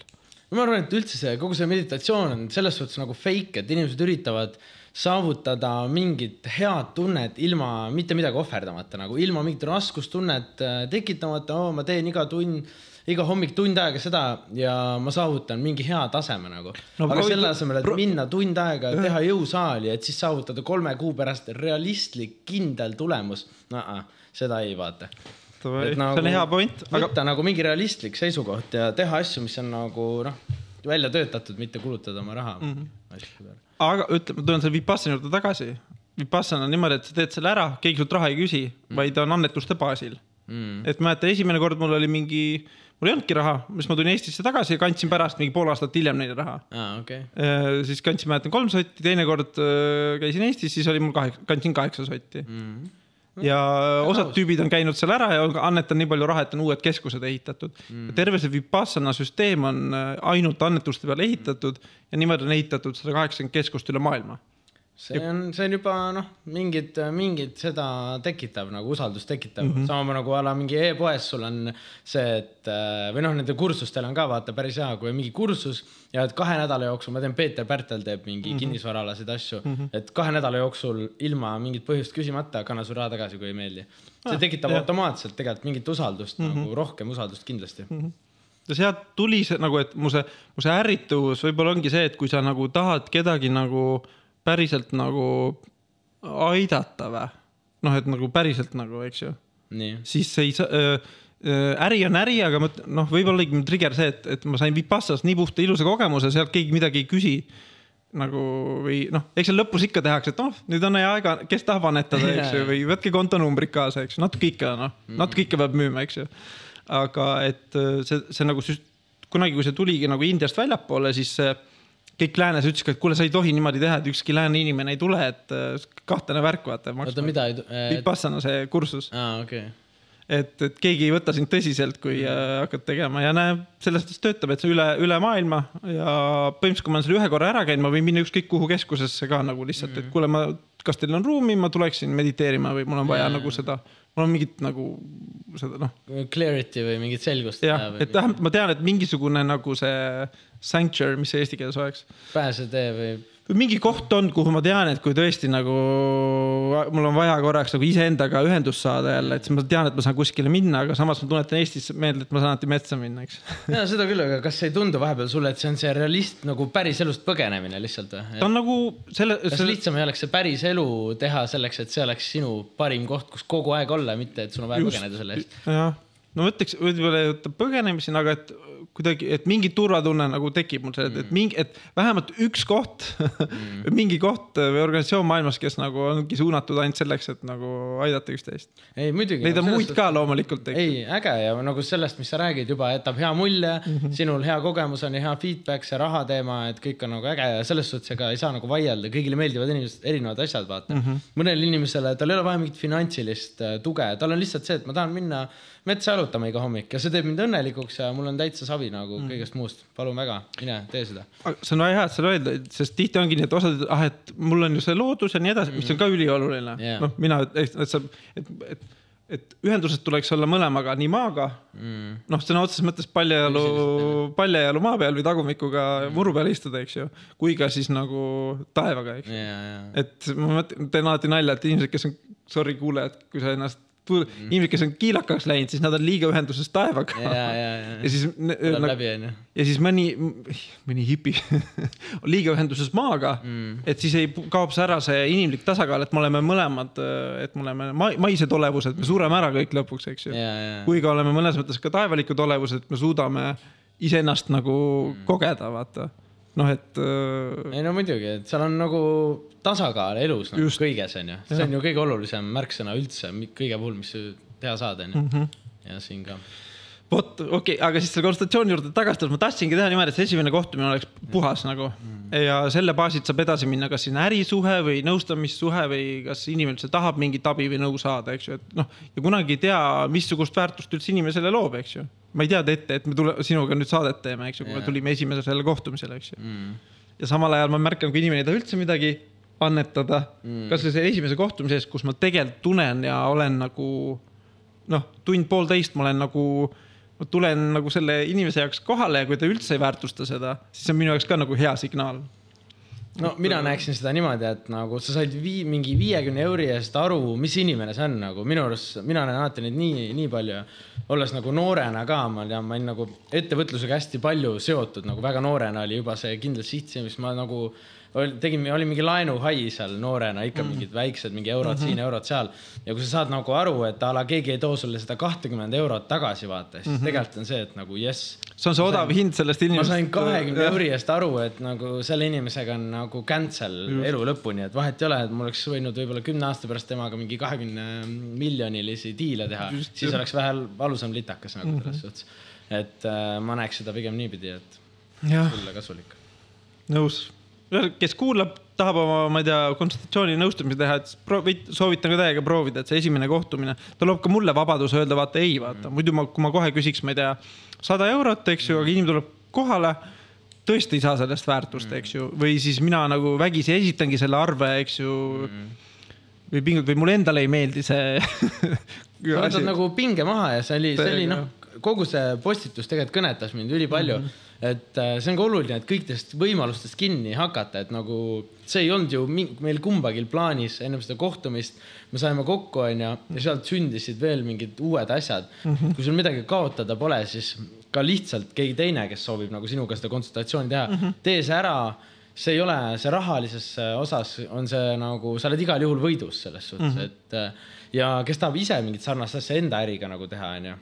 Ma arvan, et üldse see kogu see meditatsioon on selles suhtes nagu fake, et inimesed üritavad saavutada mingit head tunnet ilma mitte midagi ohverdamata, nagu ilma mingit raskustunnet äh, tekitamata oh,, ma teen iga tund, iga hommik tund aega seda ja ma saavutan mingi hea taseme nagu no,. Aga selle asemel, et minna tund aega, teha jõusaali, et siis saavutada kolme kuu pärast realistlik, kindel tulemus no,, seda ei vaata see on hea point, aga võtta nagu mingi realistlik seisukoht ja teha asju, mis on nagu noh, välja töötatud, mitte kulutada oma raha mm Mhm. -hmm. asjade peale. aga ütleme, ma tulen selle Vipassani juurde tagasi. Vipassana on niimoodi, et sa teed selle ära, keegi sult raha ei küsi, vaid on annetuste baasil. Mm. et mäletan, esimene kord mul oli mingi, mul ei olnudki raha, siis ma tulin Eestisse tagasi ja kandsin pärast mingi pool aastat hiljem neile raha. aa, okei. siis kandsin, mäletan kolm sotti, teine kord äh, käisin Eestis, siis oli mul kaheksa, kandsin kaheksa sotti. Mm. Ja osad tüübid on käinud seal ära ja on annetanud nii palju raha, et on uued keskused ehitatud mm.. terve see Vipassana süsteem on äh, ainult annetuste peale ehitatud ja niimoodi on ehitatud sada kaheksakümmend keskust üle maailma. See on, see on juba noh, mingit, mingit seda tekitav nagu usaldust tekitav mm. -hmm., sama nagu a la mingi e-poes sul on see, et äh, või noh, nende kursustel on ka vaata päris hea, kui on mingi kursus ja et kahe nädala jooksul, ma tean, Peeter Pärtel teeb mingi mm -hmm. kinnisvaraalaseid asju mm, -hmm. et kahe nädala jooksul ilma mingit põhjust küsimata kanna su raha tagasi, kui ei meeldi. see Ah, tekitab jah. automaatselt tegelikult mingit usaldust mm, -hmm. nagu rohkem usaldust kindlasti mm. -hmm. ja sealt tuli see nagu, et mu see, mu see ärrituvus võib-olla ongi see, et kui sa nagu tahad kedagi nagu päriselt nagu aidata või. noh, et nagu päriselt nagu, eks ju, siis ei saa äri on äri, aga ma noh, võib-olla oligi trigger see, et, et ma sain Vipassast nii puhta ilusa kogemuse, sealt keegi midagi ei küsi nagu või noh, eks seal lõpus ikka tehakse, et noh, nüüd on hea aega, kes tahab annetada, eks ju, *laughs* või võtke kontonumbrid kaasa, eks natuke ikka noh, natuke ikka peab müüma, eks ju. aga et see, see nagu kunagi, kui see tuligi nagu Indiast väljapoole, siis see kõik läänes ütlesid, et kuule, sa ei tohi niimoodi teha, et ükski lääne inimene ei tule, et äh, kahtlane värk, vaata. oota, mida ei äh,, Vipassana see kursus, aa, okei. et, et keegi ei võta sind tõsiselt, kui äh, hakkad tegema ja näe, selles mõttes töötab, et see üle, üle maailma ja põhimõtteliselt, kui ma olen selle ühe korra ära käinud, ma võin minna ükskõik kuhu keskusesse ka nagu lihtsalt mm, -hmm. et kuule, ma, kas teil on ruumi, ma tuleksin mediteerima või mul on vaja Jaa. nagu seda, mul on mingit nagu seda noh, Clarity või mingit selgust. jah, et vähemalt ma tean, et mingisugune nagu see sanctuary, mis see eesti keeles oleks pääsetee või mingi koht on, kuhu ma tean, et kui tõesti nagu mul on vaja korraks nagu iseendaga ühendust saada jälle, et siis ma tean, et ma saan kuskile minna, aga samas ma tunnetan Eestis meelde, et ma saan alati metsa minna, eks. ja seda küll, aga kas ei tundu vahepeal sulle, et see on see realist nagu päris elust põgenemine lihtsalt ta või? on nagu selle, kas selle, lihtsam ei oleks see päris elu teha selleks, et see oleks sinu parim koht, kus kogu aeg olla, mitte et sul on vaja Just. põgeneda selle eest? jah, no ma ütleks, võib-olla ei võta põgenemisena, aga et kuidagi, et mingi turvatunne nagu tekib mul selle, et mingi, et vähemalt üks koht mm. *laughs* mingi koht või organisatsioon maailmas, kes nagu ongi suunatud ainult selleks, et nagu aidata üksteist. ei muidugi. Neid on muid ka loomulikult, ei, äge ja nagu sellest, mis sa räägid, juba jätab hea mulje mm. -hmm. sinul hea kogemus on ja hea feedback, see raha teema, et kõik on nagu äge ja selles suhtes ega ei saa nagu vaielda, kõigile meeldivad inimesed, erinevad asjad, vaata mm. -hmm. mõnele inimesele, tal ei ole vaja mingit finantsilist äh, tuge, tal on lihtsalt see, et ma tahan minna metsa jalutama iga hommik ja see teeb mind õnnelikuks ja mul on täitsa savi nagu mm. kõigest muust. palun väga, mine tee seda. see on väga hea, et sa öelda, sest tihti ongi nii, et osad, ah, et mul on ju see loodus ja nii edasi, mis on ka ülioluline Jaa. noh, mina, et sa, et, et, et ühendused tuleks olla mõlemaga, nii maaga mm.. noh, sõna otseses mõttes paljajalu, paljajalu maa peal või tagumikuga muru peal istuda, eks ju, kui ka siis nagu taevaga, eks. ja, ja, et ma mõtlen, teen alati nalja, et inimesed, kes on, sorry kuulajad, kui sa ennast inimesed, kes on kiilakaks läinud, siis nad on liiga ühenduses taevaga. ja, ja, ja ja siis, tuleb läbi, onju. ja siis mõni, mõni hipi on *laughs* liiga ühenduses maaga mm., et siis ei kaob see ära see inimlik tasakaal, et me oleme mõlemad, et me oleme ma maised olevused, me sureme ära kõik lõpuks, eks ju. kui ka oleme mõnes mõttes ka taevalikud olevused, et me suudame iseennast nagu mm. kogeda, vaata. noh, et äh, ei no muidugi, et seal on nagu tasakaal elus nagu Just. kõiges onju, see on ju kõige olulisem märksõna üldse kõige puhul, mis teha saad onju mm. -hmm. ja siin ka. vot, okei okay,, aga siis selle konsultatsiooni juurde tagasi tulles, ma tahtsingi teha niimoodi, et see esimene kohtumine oleks puhas nagu ja selle baasilt saab edasi minna, kas siin ärisuhe või nõustamissuhe või kas inimene üldse tahab mingit abi või nõu saada, eks ju, et noh, ja kunagi ei tea, missugust väärtust üldse inimesele loob, eks ju. ma ei teadnud ette, et me tule, sinuga nüüd saadet teeme, eks ju, kui me tulime esimesele kohtumisele, eks ju. Mm. ja samal ajal ma märkan, kui inimene ei taha üldse midagi annetada mm., kasvõi selle esimese kohtumise eest, kus ma tegelikult tunnen ja olen nagu noh, tund-poolteist ma olen nagu, ma tulen nagu selle inimese jaoks kohale ja kui ta üldse ei väärtusta seda, siis see on minu jaoks ka nagu hea signaal. no mina näeksin seda niimoodi, et nagu sa said vii, mingi viiekümne euri eest aru, mis inimene see on nagu minu arust, mina olen alati neid nii, nii palju, olles nagu noorena ka, ma tean, ma olin nagu ettevõtlusega hästi palju seotud, nagu väga noorena oli juba see kindel siht, mis ma nagu tegin, oli mingi laenuhai seal noorena, ikka mm. mingid väiksed, mingi eurod mm -hmm. siin, eurod seal. ja kui sa saad nagu aru, et a la keegi ei too sulle seda kahtekümmend eurot tagasi, vaata, siis mm -hmm. tegelikult on see, et nagu jess see on see odav hind sellest ma inimesest. sain kahekümne euri eest aru, et nagu selle inimesega on nagu cancel elu lõpuni, et vahet ei ole, et mul oleks võinud võib-olla kümne aasta pärast temaga mingi kahekümne miljonilisi diile teha, siis oleks vähe valusam litakas nagu Mhm. selles suhtes. et äh, ma näeks seda pigem niipidi, et sulle kasulik. nõus. Kes kuulab, tahab oma, ma ei tea, konsultatsiooni nõustamisi teha, et proovi, soovitan ka täiega proovida, et see esimene kohtumine, ta loob ka mulle vabaduse öelda, vaata ei, vaata, muidu ma, kui ma kohe küsiks, ma ei tea, sada eurot, eks ju, aga inimene tuleb kohale tõesti ei saa sellest väärtust, eks ju, või siis mina nagu vägisi esitangi selle arve, eks ju. või pingut- või mulle endale ei meeldi see *laughs* sa võtad nagu pinge maha ja see oli, see oli noh, kogu see postitus tegelikult kõnetas mind ülipalju mm. -hmm. et äh, see on ka oluline, et kõikidest võimalustest kinni hakata, et nagu see ei olnud ju meil kumbagi plaanis ennem seda kohtumist. me saime kokku, onju, ja sealt sündisid veel mingid uued asjad mm. -hmm. kui sul midagi kaotada pole, siis ka lihtsalt keegi teine, kes soovib nagu sinuga seda konsultatsiooni teha mm, -hmm. tee see ära see ei ole, see rahalises äh, osas on see nagu, sa oled igal juhul võidus selles suhtes mm, -hmm. et äh, ja kes tahab ise mingit sarnast asja enda äriga nagu teha, onju.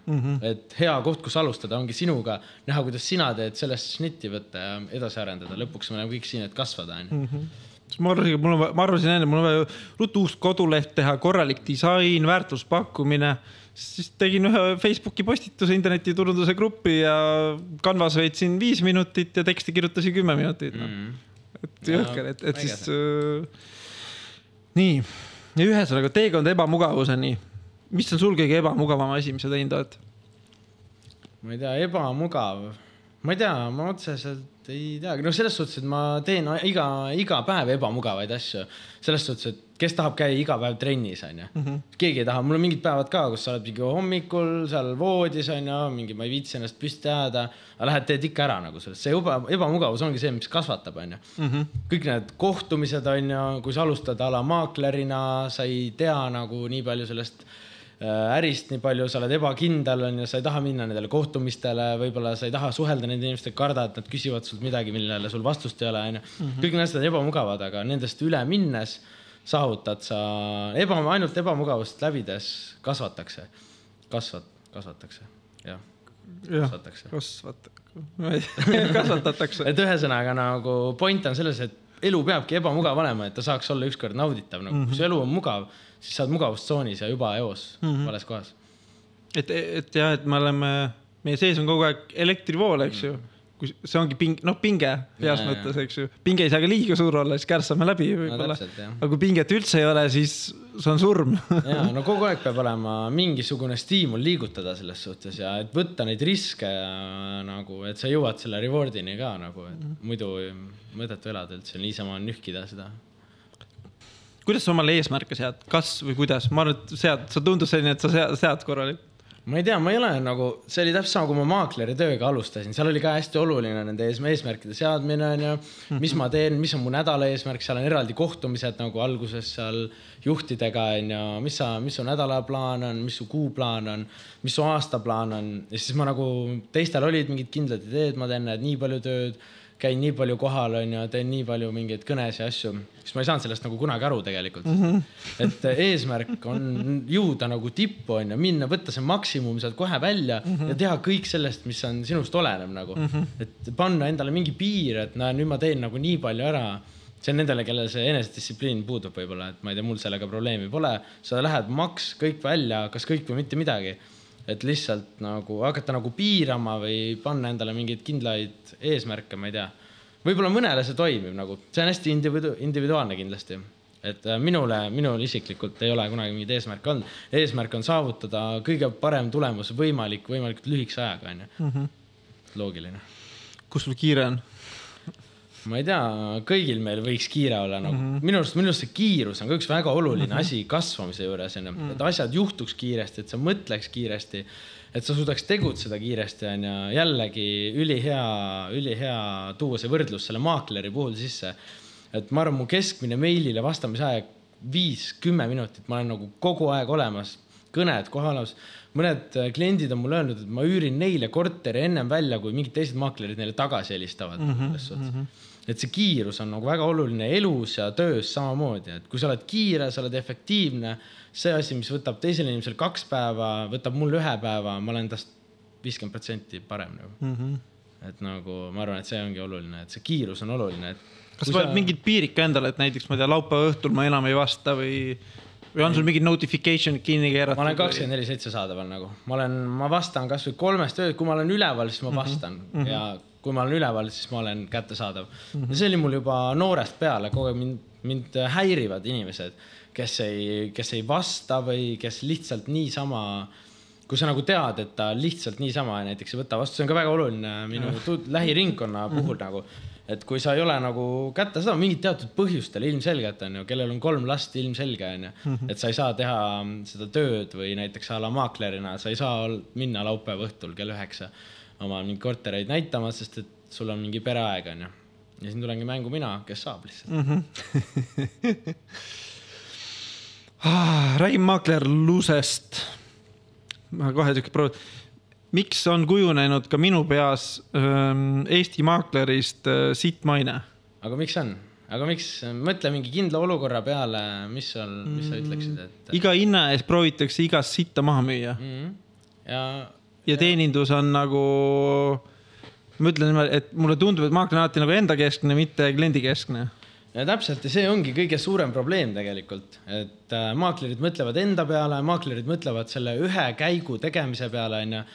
et hea koht, kus alustada, ongi sinuga, näha, kuidas sina teed, sellest šnitti võtta ja edasi arendada, lõpuks me oleme kõik siin, et kasvada, onju. siis ma arvasin, mul on, ma arvasin enne, mul on vaja ruttu uus koduleht teha, korralik disain, väärtuspakkumine. siis tegin ühe Facebooki postituse internetiturunduse gruppi ja Canvas veetsin viis minutit ja teksti kirjutasin kümme minutit no.. et Jaa, jõhker, et, et siis äh,. nii, ühesõnaga teekond ebamugavuseni. mis on sul kõige ebamugavam asi, mis sa teinud oled? ma ei tea, ebamugav, ma ei tea, ma otseselt ei teagi, no selles suhtes, et ma teen iga, iga päev ebamugavaid asju. selles suhtes, et kes tahab käia iga päev trennis, onju. keegi ei taha, mul on mingid päevad ka, kus sa oled mingi hommikul seal voodis, onju, mingi ma ei viitsi ennast püsti ajada. aga lähed, teed ikka ära nagu sellest, see eba, ebamugavus ongi see, mis kasvatab, onju. kõik need kohtumised, onju, kui sa alustad a la maaklerina, sa ei tea nagu nii palju sellest äh, ärist nii palju, sa oled ebakindel, onju, sa ei taha minna nendele kohtumistele, võib-olla sa ei taha suhelda nende inimestega, karda, et nad küsivad sult midagi, millele sul vastust ei ole, onju. kõik need asjad on ebamugavad, aga nendest üle minnes saavutad sa eba, ainult ebamugavust läbides kasvatakse, kasvat-, kasvatakse, jah, kasvatakse. kasvat-, kasvatatakse. et ühesõnaga nagu point on selles, et elu peabki ebamugav olema, et ta saaks olla ükskord nauditav, nagu mm -hmm. kui su elu on mugav, siis sa oled mugavustsoonis ja juba eos mm, -hmm. vales kohas. et, et jah, et me oleme, meie sees on kogu aeg elektrivool, eks ju. Kui see ongi ping, noh, pinge heas Jaa, mõttes, eks ju. pinge ei saa ka liiga suur olla, siis kärssame läbi võib-olla jah. aga kui pinget üldse ei ole, siis see on surm. ja no *laughs* kogu aeg peab olema mingisugune stiimul liigutada selles suhtes ja et võtta neid riske ja nagu, et sa jõuad selle reward'ini ka nagu, et muidu ei mõttetu elada üldse niisama nühkida seda. kuidas sa omale eesmärke sead, kas või kuidas? ma arvan, et sead, sa tundus selline, et sa sead, sead korralikult. Ma ei tea, ma ei ole nagu, see oli täpselt sama, kui ma maakleri tööga alustasin, seal oli ka hästi oluline nende ees, eesmärkide seadmine onju. mis ma teen, mis on mu nädala eesmärk, seal on eraldi kohtumised nagu alguses seal juhtidega onju, mis sa, mis su nädalaplaan on, mis su kuuplaan on, mis su aastaplaan on. Ja siis ma nagu, teistel olid mingid kindlad ideed, ma teen need nii palju tööd käin nii palju kohal, onju, teen nii palju mingeid kõnes ja asju, siis ma ei saanud sellest nagu kunagi aru tegelikult mm. -hmm. et eesmärk on jõuda nagu tippu, onju, minna, võtta see maksimum sealt kohe välja mm -hmm. ja teha kõik sellest, mis on sinust olenev nagu mm. -hmm. et panna endale mingi piir, et näe, nüüd ma teen nagu nii palju ära. see on nendele, kellel see enesedistsipliin puudub võib-olla, et ma ei tea, mul sellega probleemi pole. sa lähed maks kõik välja, kas kõik või mitte midagi et lihtsalt nagu hakata nagu piirama või panna endale mingeid kindlaid eesmärke, ma ei tea. võib-olla mõnele see toimib nagu, see on hästi individu-, individuaalne kindlasti. et äh, minule, minul isiklikult ei ole kunagi mingeid eesmärke olnud. eesmärk on saavutada kõige parem tulemus võimalik, võimalikult lühikese ajaga, onju. Mhm. loogiline. kus sul kiire on? Ma ei tea, kõigil meil võiks kiire olla nagu mm -hmm. minu arust, minu arust see kiirus on ka üks väga oluline mm -hmm. asi kasvamise juures onju mm, -hmm. et asjad juhtuks kiiresti, et sa mõtleks kiiresti, et sa suudaks tegutseda kiiresti onju. jällegi ülihea, ülihea tuua see võrdlus selle maakleri puhul sisse. et ma arvan, mu keskmine meilile vastamise aeg viis, kümme minutit, ma olen nagu kogu aeg olemas, kõned kohalemas mõned kliendid on mulle öelnud, et ma üürin neile korteri ennem välja, kui mingid teised maaklerid neile tagasi helistavad mm. -hmm, mm -hmm et see kiirus on nagu väga oluline elus ja töös samamoodi, et kui sa oled kiire, sa oled efektiivne, see asi, mis võtab teisel inimesel kaks päeva, võtab mul ühe päeva, ma olen tast viiskümmend protsenti parem nagu mm. -hmm. et nagu ma arvan, et see ongi oluline, et see kiirus on oluline, et. kas sa paned sa... mingid piirid ka endale, et näiteks ma ei tea, laupäeva õhtul ma enam ei vasta või? või on sul mingid notification'id kinni keeratud? ma olen kakskümmend neli seitse saadaval nagu, ma olen, ma vastan kasvõi kolmest ööd, kui ma olen üleval, siis ma mhm. vastan mm -hmm. ja kui ma olen üleval, siis ma olen kättesaadav mm. -hmm. ja see oli mul juba noorest peale, kogu aeg mind, mind häirivad inimesed, kes ei, kes ei vasta või kes lihtsalt niisama kui sa nagu tead, et ta lihtsalt niisama näiteks ei võta vastu, see on ka väga oluline minu lähiringkonna mhm. puhul mm -hmm. nagu. et kui sa ei ole nagu kättesaadav mingit teatud põhjustel ilmselgelt on ju, kellel on kolm last, ilmselge on ju, mhm. et sa ei saa teha seda tööd või näiteks a la maaklerina, sa ei saa minna laupäeva õhtul kell üheksa oma mingeid kortereid näitama, sest et sul on mingi pereaeg, onju. ja siin tulengi mängu mina, kes saab lihtsalt mm. -hmm. ah, räägime maaklerlusest. ma kohe siuke proov-, miks on kujunenud ka minu peas ähm, Eesti maaklerist äh, sitt maine? aga miks on? aga miks, mõtle mingi kindla olukorra peale, mis seal, mis sa ütleksid, et. iga hinna eest proovitakse igast sitta maha müüa mm. -hmm. ja ja teenindus on nagu, ma ütlen niimoodi, et mulle tundub, et maakler on alati nagu endakeskne, mitte kliendikeskne ja täpselt ja see ongi kõige suurem probleem tegelikult, et äh, maaklerid mõtlevad enda peale, maaklerid mõtlevad selle ühe käigu tegemise peale, onju.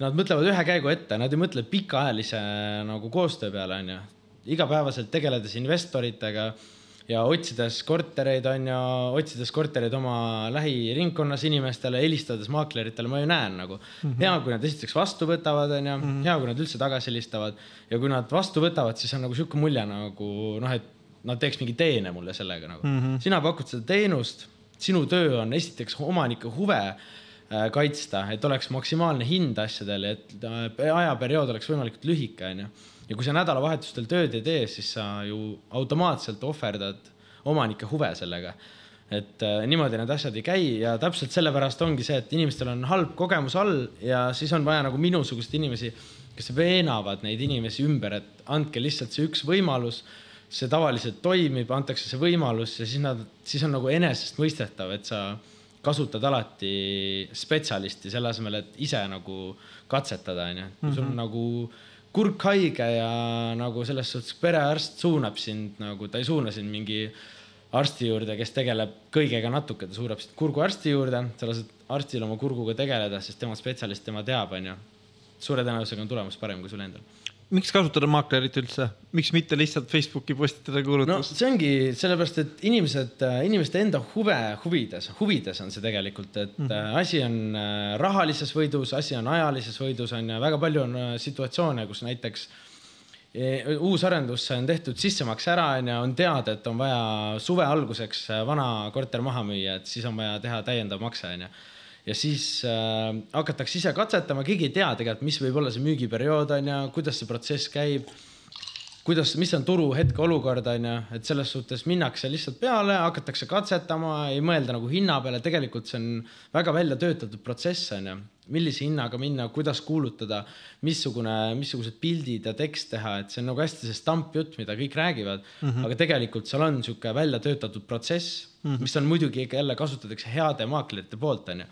Nad mõtlevad ühe käigu ette, nad ei mõtle pikaajalise nagu koostöö peale, onju. igapäevaselt tegeledes investoritega ja otsides kortereid, on ju, otsides kortereid oma lähiringkonnas inimestele, helistades maakleritele, ma ju näen nagu mm. -hmm. hea, kui nad esiteks vastu võtavad, on ju, mhm. hea, kui nad üldse tagasi helistavad ja kui nad vastu võtavad, siis on nagu sihuke mulje nagu noh, et nad teeks mingi teene mulle sellega nagu mm. -hmm. sina pakud seda teenust, sinu töö on esiteks omanike huve äh, kaitsta, et oleks maksimaalne hind asjadele, et äh, ajaperiood oleks võimalikult lühike, onju ja kui sa nädalavahetustel tööd ei tee, siis sa ju automaatselt ohverdad omanike huve sellega. et äh, niimoodi need asjad ei käi ja täpselt sellepärast ongi see, et inimestel on halb kogemus all ja siis on vaja nagu minusuguseid inimesi, kes veenavad neid inimesi ümber, et andke lihtsalt see üks võimalus see tavaliselt toimib, antakse see võimalus ja siis nad, siis on nagu enesestmõistetav, et sa kasutad alati spetsialisti selle asemel, et ise nagu katsetada, onju. kui sul on mhm. nagu kurk haige ja nagu selles suhtes perearst suunab sind nagu, ta ei suuna sind mingi arsti juurde, kes tegeleb kõigega natuke, ta suunab sind kurguarsti juurde, sa lased arstil oma kurguga tegeleda, sest tema spetsialist, tema teab, onju. suure tõenäosusega on tulemus parem kui sul endal miks kasutada maaklerit üldse, miks mitte lihtsalt Facebooki postitada kuulutust no,? see ongi sellepärast, et inimesed, inimeste enda huve huvides, huvides on see tegelikult, et mm -hmm. asi on äh, rahalises võidus, asi on ajalises võidus on ju, väga palju on äh, situatsioone, kus näiteks e, uus arendusse on tehtud sissemakse ära, on ju, on teada, et on vaja suve alguseks vana korter maha müüa, et siis on vaja teha täiendav makse, on ju ja siis äh, hakatakse ise katsetama, keegi ei tea tegelikult, mis võib olla see müügiperiood on ju, kuidas see protsess käib kuidas, mis on turu hetkeolukord, on ju, et selles suhtes minnakse lihtsalt peale, hakatakse katsetama, ei mõelda nagu hinna peale, tegelikult see on väga välja töötatud protsess, on ju. millise hinnaga minna, kuidas kuulutada, missugune, missugused pildid ja tekst teha, et see on nagu hästi see stampjutt, mida kõik räägivad mm. -hmm. aga tegelikult seal on niisugune välja töötatud protsess mm, -hmm. mis on muidugi jälle kasutatakse heade maaklerite poolt, on ju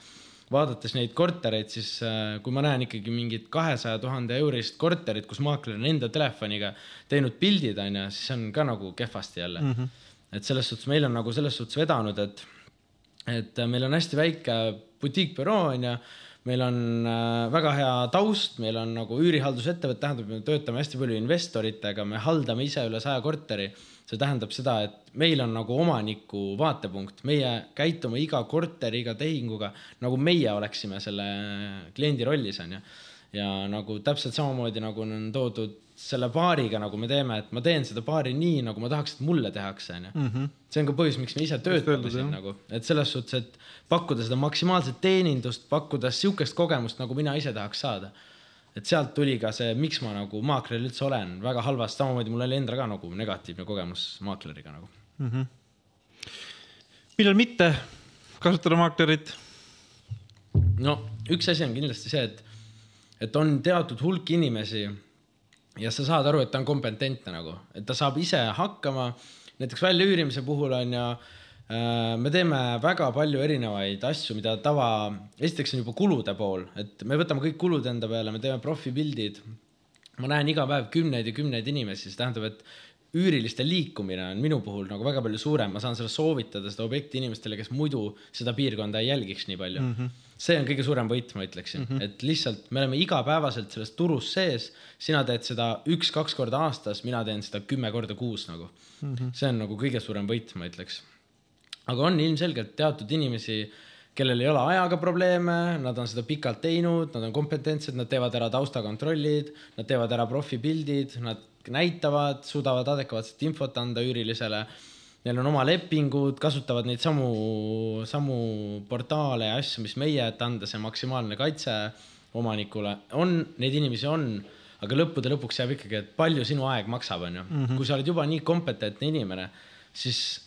vaadates neid kortereid, siis äh, kui ma näen ikkagi mingit kahesaja tuhande eurist korterit, kus maakler on enda telefoniga teinud pildid, on ju, siis on ka nagu kehvasti jälle mm. -hmm. et selles suhtes meil on nagu selles suhtes vedanud, et, et meil on hästi väike butiikbüroo, on ju meil on äh, väga hea taust, meil on nagu üürihaldusettevõte, tähendab, me töötame hästi palju investoritega, me haldame ise üle saja korteri see tähendab seda, et meil on nagu omaniku vaatepunkt, meie käitume iga korteri, iga tehinguga nagu meie oleksime selle kliendi rollis, on ju. ja nagu täpselt samamoodi nagu on toodud selle baariga, nagu me teeme, et ma teen seda baari nii, nagu ma tahaks, et mulle tehakse, on ju. Mhm. see on ka põhjus, miks me ise töötame siin nagu, et selles suhtes, et pakkuda seda maksimaalset teenindust, pakkuda sihukest kogemust, nagu mina ise tahaks saada et sealt tuli ka see, miks ma nagu maakler üldse olen, väga halvast, samamoodi mul oli endal ka nagu negatiivne kogemus maakleriga nagu mm. -hmm. millal mitte kasutada maaklerit? no üks asi on kindlasti see, et, et on teatud hulk inimesi ja sa saad aru, et ta on kompetentne nagu, et ta saab ise hakkama. näiteks väljaüürimise puhul on ju Äh, me teeme väga palju erinevaid asju, mida tava, esiteks on juba kulude pool, et me võtame kõik kulud enda peale, me teeme profipildid. ma näen iga päev kümneid ja kümneid inimesi, see tähendab, et üüriliste liikumine on minu puhul nagu väga palju suurem, ma saan seda soovitada, seda objekti inimestele, kes muidu seda piirkonda ei jälgiks nii palju mm. -hmm. see on kõige suurem võit, ma ütleksin mm, -hmm. et lihtsalt me oleme igapäevaselt selles turus sees. sina teed seda üks-kaks korda aastas, mina teen seda kümme korda kuus nagu mm. -hmm. see on nagu kõige suurem võit, ma ütleks aga on ilmselgelt teatud inimesi, kellel ei ole ajaga probleeme, nad on seda pikalt teinud, nad on kompetentsed, nad teevad ära taustakontrollid, nad teevad ära profipildid, nad näitavad, suudavad adekvaatset infot anda üürilisele. Neil on oma lepingud, kasutavad neid samu, samu portaale ja asju, mis meie, et anda see maksimaalne kaitse omanikule. on, neid inimesi on, aga lõppude lõpuks jääb ikkagi, et palju sinu aeg maksab, on ju. Mhm. kui sa oled juba nii kompetentne inimene, siis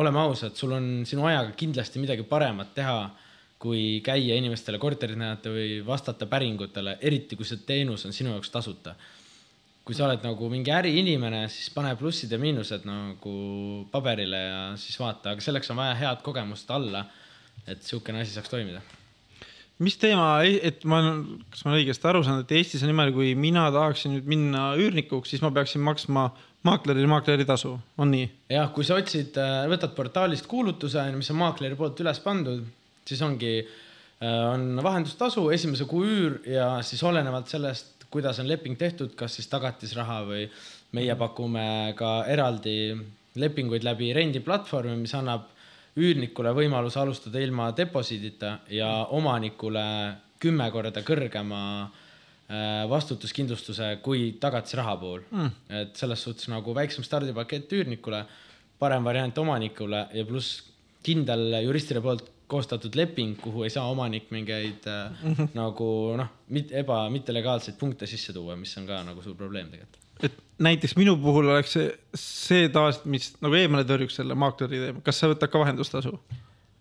oleme ausad, sul on sinu ajaga kindlasti midagi paremat teha, kui käia inimestele korterit näidata või vastata päringutele, eriti kui see teenus on sinu jaoks tasuta. kui sa oled nagu mingi äriinimene, siis pane plussid ja miinused nagu paberile ja siis vaata, aga selleks on vaja head kogemust alla, et niisugune asi saaks toimida mis teema, et ma, kas ma olen õigesti aru saanud, et Eestis on niimoodi, kui mina tahaksin nüüd minna üürnikuks, siis ma peaksin maksma maaklerile maakleri tasu, on nii? jah, kui sa otsid, äh, võtad portaalist kuulutuse, mis on maakleri poolt üles pandud, siis ongi, äh, on vahendustasu, esimese kuu üür ja siis olenevalt sellest, kuidas on leping tehtud, kas siis tagatisraha või meie pakume ka eraldi lepinguid läbi rendiplatvormi, mis annab üürnikule võimaluse alustada ilma deposiidita ja omanikule kümme korda kõrgema Äh, vastutuskindlustuse kui tagatisraha puhul mm.. et selles suhtes nagu väiksem stardipakett üürnikule, parem variant omanikule ja pluss kindel juristide poolt koostatud leping, kuhu ei saa omanik mingeid mm -hmm. nagu noh, eba, mittelegaalseid punkte sisse tuua, mis on ka nagu suur probleem tegelikult. et näiteks minu puhul oleks see, see taas, mis nagu eemale tõrjuks selle maakleri teema, kas sa võtad ka vahendustasu?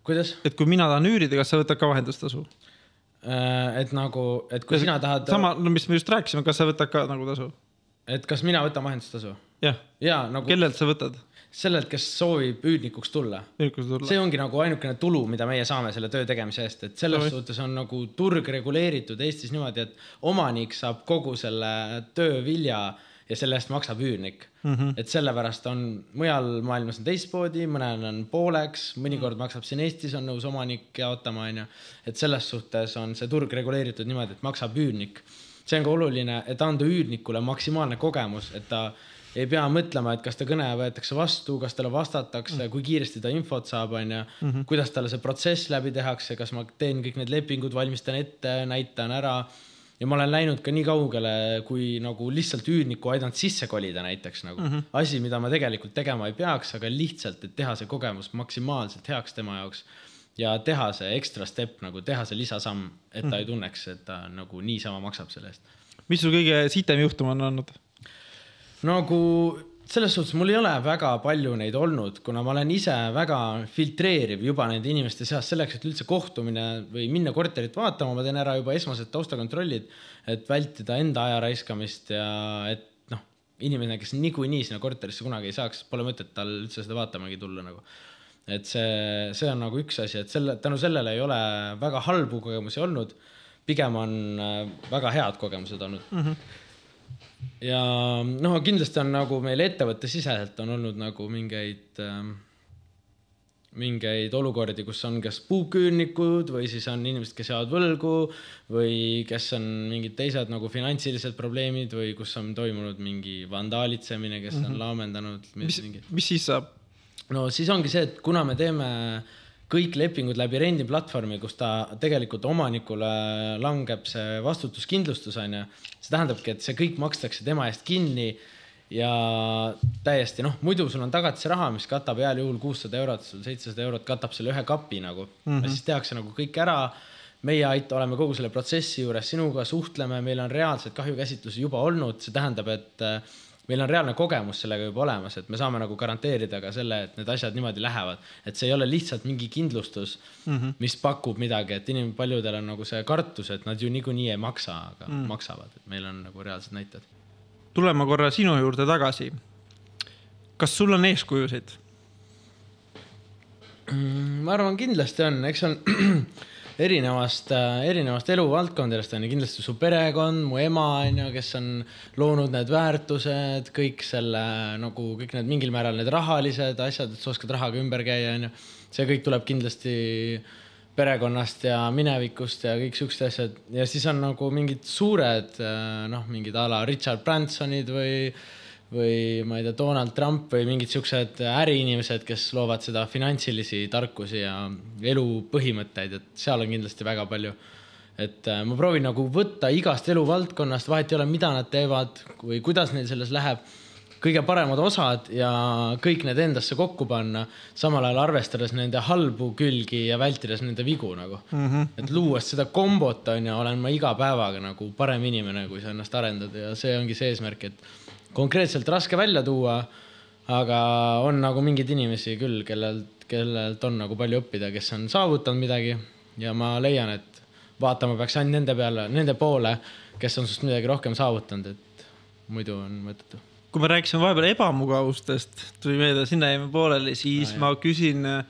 kuidas? et kui mina tahan üürida, kas sa võtad ka vahendustasu? Äh, et nagu, et kui ja, sina tahad. sama, no mis me just rääkisime, kas sa võtad ka nagu tasu? et kas mina võtan vahendustasu? jah ja, nagu.... kellelt sa võtad? sellelt, kes soovib üürnikuks tulla. see ongi nagu ainukene tulu, mida meie saame selle töö tegemise eest, et selles no, suhtes on nagu turg reguleeritud Eestis niimoodi, et omanik saab kogu selle töö vilja ja selle eest maksab üürnik mm. -hmm. et sellepärast on mujal maailmas on teistmoodi, mõnel on pooleks, mõnikord maksab siin Eestis on nõus omanik jaotama, onju. et selles suhtes on see turg reguleeritud niimoodi, et maksab üürnik. see on ka oluline, et anda üürnikule maksimaalne kogemus, et ta ei pea mõtlema, et kas ta kõne võetakse vastu, kas talle vastatakse mm, -hmm. kui kiiresti ta infot saab, onju. Mhm. kuidas talle see protsess läbi tehakse, kas ma teen kõik need lepingud, valmistan ette, näitan ära ja ma olen läinud ka nii kaugele, kui nagu lihtsalt üürniku aidanud sisse kolida näiteks nagu mm -hmm. asi, mida ma tegelikult tegema ei peaks, aga lihtsalt, et teha see kogemus maksimaalselt heaks tema jaoks. ja teha see ekstra step nagu teha see lisasamm, et ta mm. ei tunneks, et ta nagu niisama maksab selle eest. mis sul kõige sitem juhtum on olnud? nagu selles suhtes mul ei ole väga palju neid olnud, kuna ma olen ise väga filtreeriv juba nende inimeste seas selleks, et üldse kohtumine või minna korterit vaatama, ma teen ära juba esmased taustakontrollid, et vältida enda aja raiskamist ja et noh, inimene, kes niikuinii sinna korterisse kunagi ei saaks, pole mõtet tal üldse seda vaatamagi tulla nagu. et see, see on nagu üks asi, et selle, tänu sellele ei ole väga halbu kogemusi olnud. pigem on äh, väga head kogemused olnud mm. -hmm ja noh, kindlasti on nagu meil ettevõttesiseselt on olnud nagu mingeid äh, mingeid olukordi, kus on kas puuküünnikud või siis on inimesed, kes jäävad võlgu või kes on mingid teised nagu finantsilised probleemid või kus on toimunud mingi vandaalitsemine, kes mm -hmm. on mhm. laamendanud. mis, mis siis saab? no siis ongi see, et kuna me teeme kõik lepingud läbi rendiplatvormi, kus ta tegelikult omanikule langeb see vastutuskindlustus on ju. see tähendabki, et see kõik makstakse tema eest kinni ja täiesti noh, muidu sul on tagatisraha, mis katab heal juhul kuussada eurot, seitsesada eurot katab selle ühe kapi nagu mm, -hmm. siis tehakse nagu kõik ära. meie aita-, oleme kogu selle protsessi juures sinuga, suhtleme, meil on reaalseid kahjukäsitlusi juba olnud, see tähendab, et meil on reaalne kogemus sellega juba olemas, et me saame nagu garanteerida ka selle, et need asjad niimoodi lähevad. et see ei ole lihtsalt mingi kindlustus mm, -hmm. mis pakub midagi, et inim-, paljudel on nagu see kartus, et nad ju niikuinii ei maksa, aga mm. maksavad, et meil on nagu reaalsed näited. tuleme korra sinu juurde tagasi. kas sul on eeskujusid? Mm, ma arvan, kindlasti on, eks on *clears throat* erinevast, äh, erinevast eluvaldkondadest on ju kindlasti su perekond, mu ema on ju, kes on loonud need väärtused, kõik selle nagu kõik need mingil määral need rahalised asjad, et sa oskad rahaga ümber käia, on ju. see kõik tuleb kindlasti perekonnast ja minevikust ja kõik siuksed asjad ja siis on nagu mingid suured äh, noh, mingid a la Richard Bransonid või või ma ei tea, Donald Trump või mingid siuksed äriinimesed, kes loovad seda finantsilisi tarkusi ja elu põhimõtteid, et seal on kindlasti väga palju. et äh, ma proovin nagu võtta igast eluvaldkonnast, vahet ei ole, mida nad teevad või kuidas neil selles läheb, kõige paremad osad ja kõik need endasse kokku panna, samal ajal arvestades nende halbu külgi ja vältides nende vigu nagu mm. -hmm. et luues seda kombot on ju, olen ma iga päevaga nagu parem inimene, kui sa ennast arendad ja see ongi see eesmärk, et konkreetselt raske välja tuua, aga on nagu mingeid inimesi küll, kellelt, kellelt on nagu palju õppida, kes on saavutanud midagi ja ma leian, et vaatama peaks ainult nende peale, nende poole, kes on sinust midagi rohkem saavutanud, et muidu on mõttetu. kui me rääkisime vahepeal ebamugavustest, tuli meelde, sinna jäime pooleli, siis no, ma küsin äh,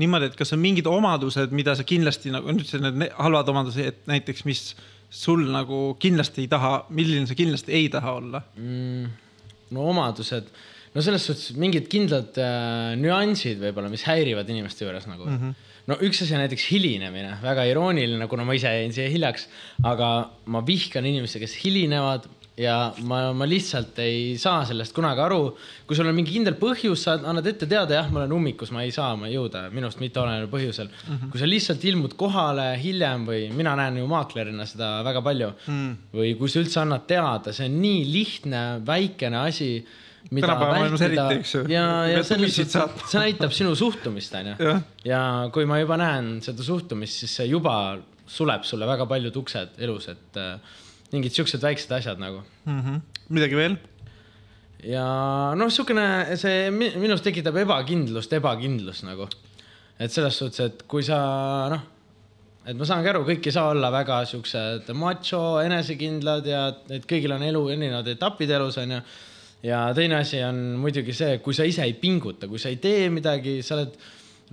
niimoodi, et kas on mingid omadused, mida sa kindlasti nagu, nüüd ütlesid need halvad omadused, et näiteks, mis sul nagu kindlasti ei taha, milline sa kindlasti ei taha olla mm.? No omadused, no selles suhtes mingid kindlad äh, nüansid võib-olla, mis häirivad inimeste juures nagu mm. -hmm no üks asi on näiteks hilinemine, väga irooniline, kuna ma ise jäin siia hiljaks, aga ma vihkan inimesi, kes hilinevad ja ma, ma lihtsalt ei saa sellest kunagi aru. kui sul on mingi kindel põhjus, sa annad ette teada, jah, ma olen ummikus, ma ei saa, ma ei jõuda minust mitteoleneval põhjusel mm. -hmm. kui sa lihtsalt ilmud kohale hiljem või mina näen ju maaklerina seda väga palju mm. või kui sa üldse annad teada, see on nii lihtne, väikene asi tänapäeva maailmas eriti, eks ju. ja, ja selles suhtes, see näitab sinu suhtumist, onju. ja kui ma juba näen seda suhtumist, siis see juba suleb sulle väga paljud uksed elus, et äh, mingid siuksed väiksed asjad nagu mm. -hmm. midagi veel? ja noh, niisugune, see minus tekitab ebakindlust, ebakindlus nagu. et selles suhtes, et kui sa noh, et ma saangi aru, kõik ei saa olla väga siuksed macho, enesekindlad ja et kõigil on elu erinevad etapid elus onju. ja teine asi on muidugi see, kui sa ise ei pinguta, kui sa ei tee midagi, sa oled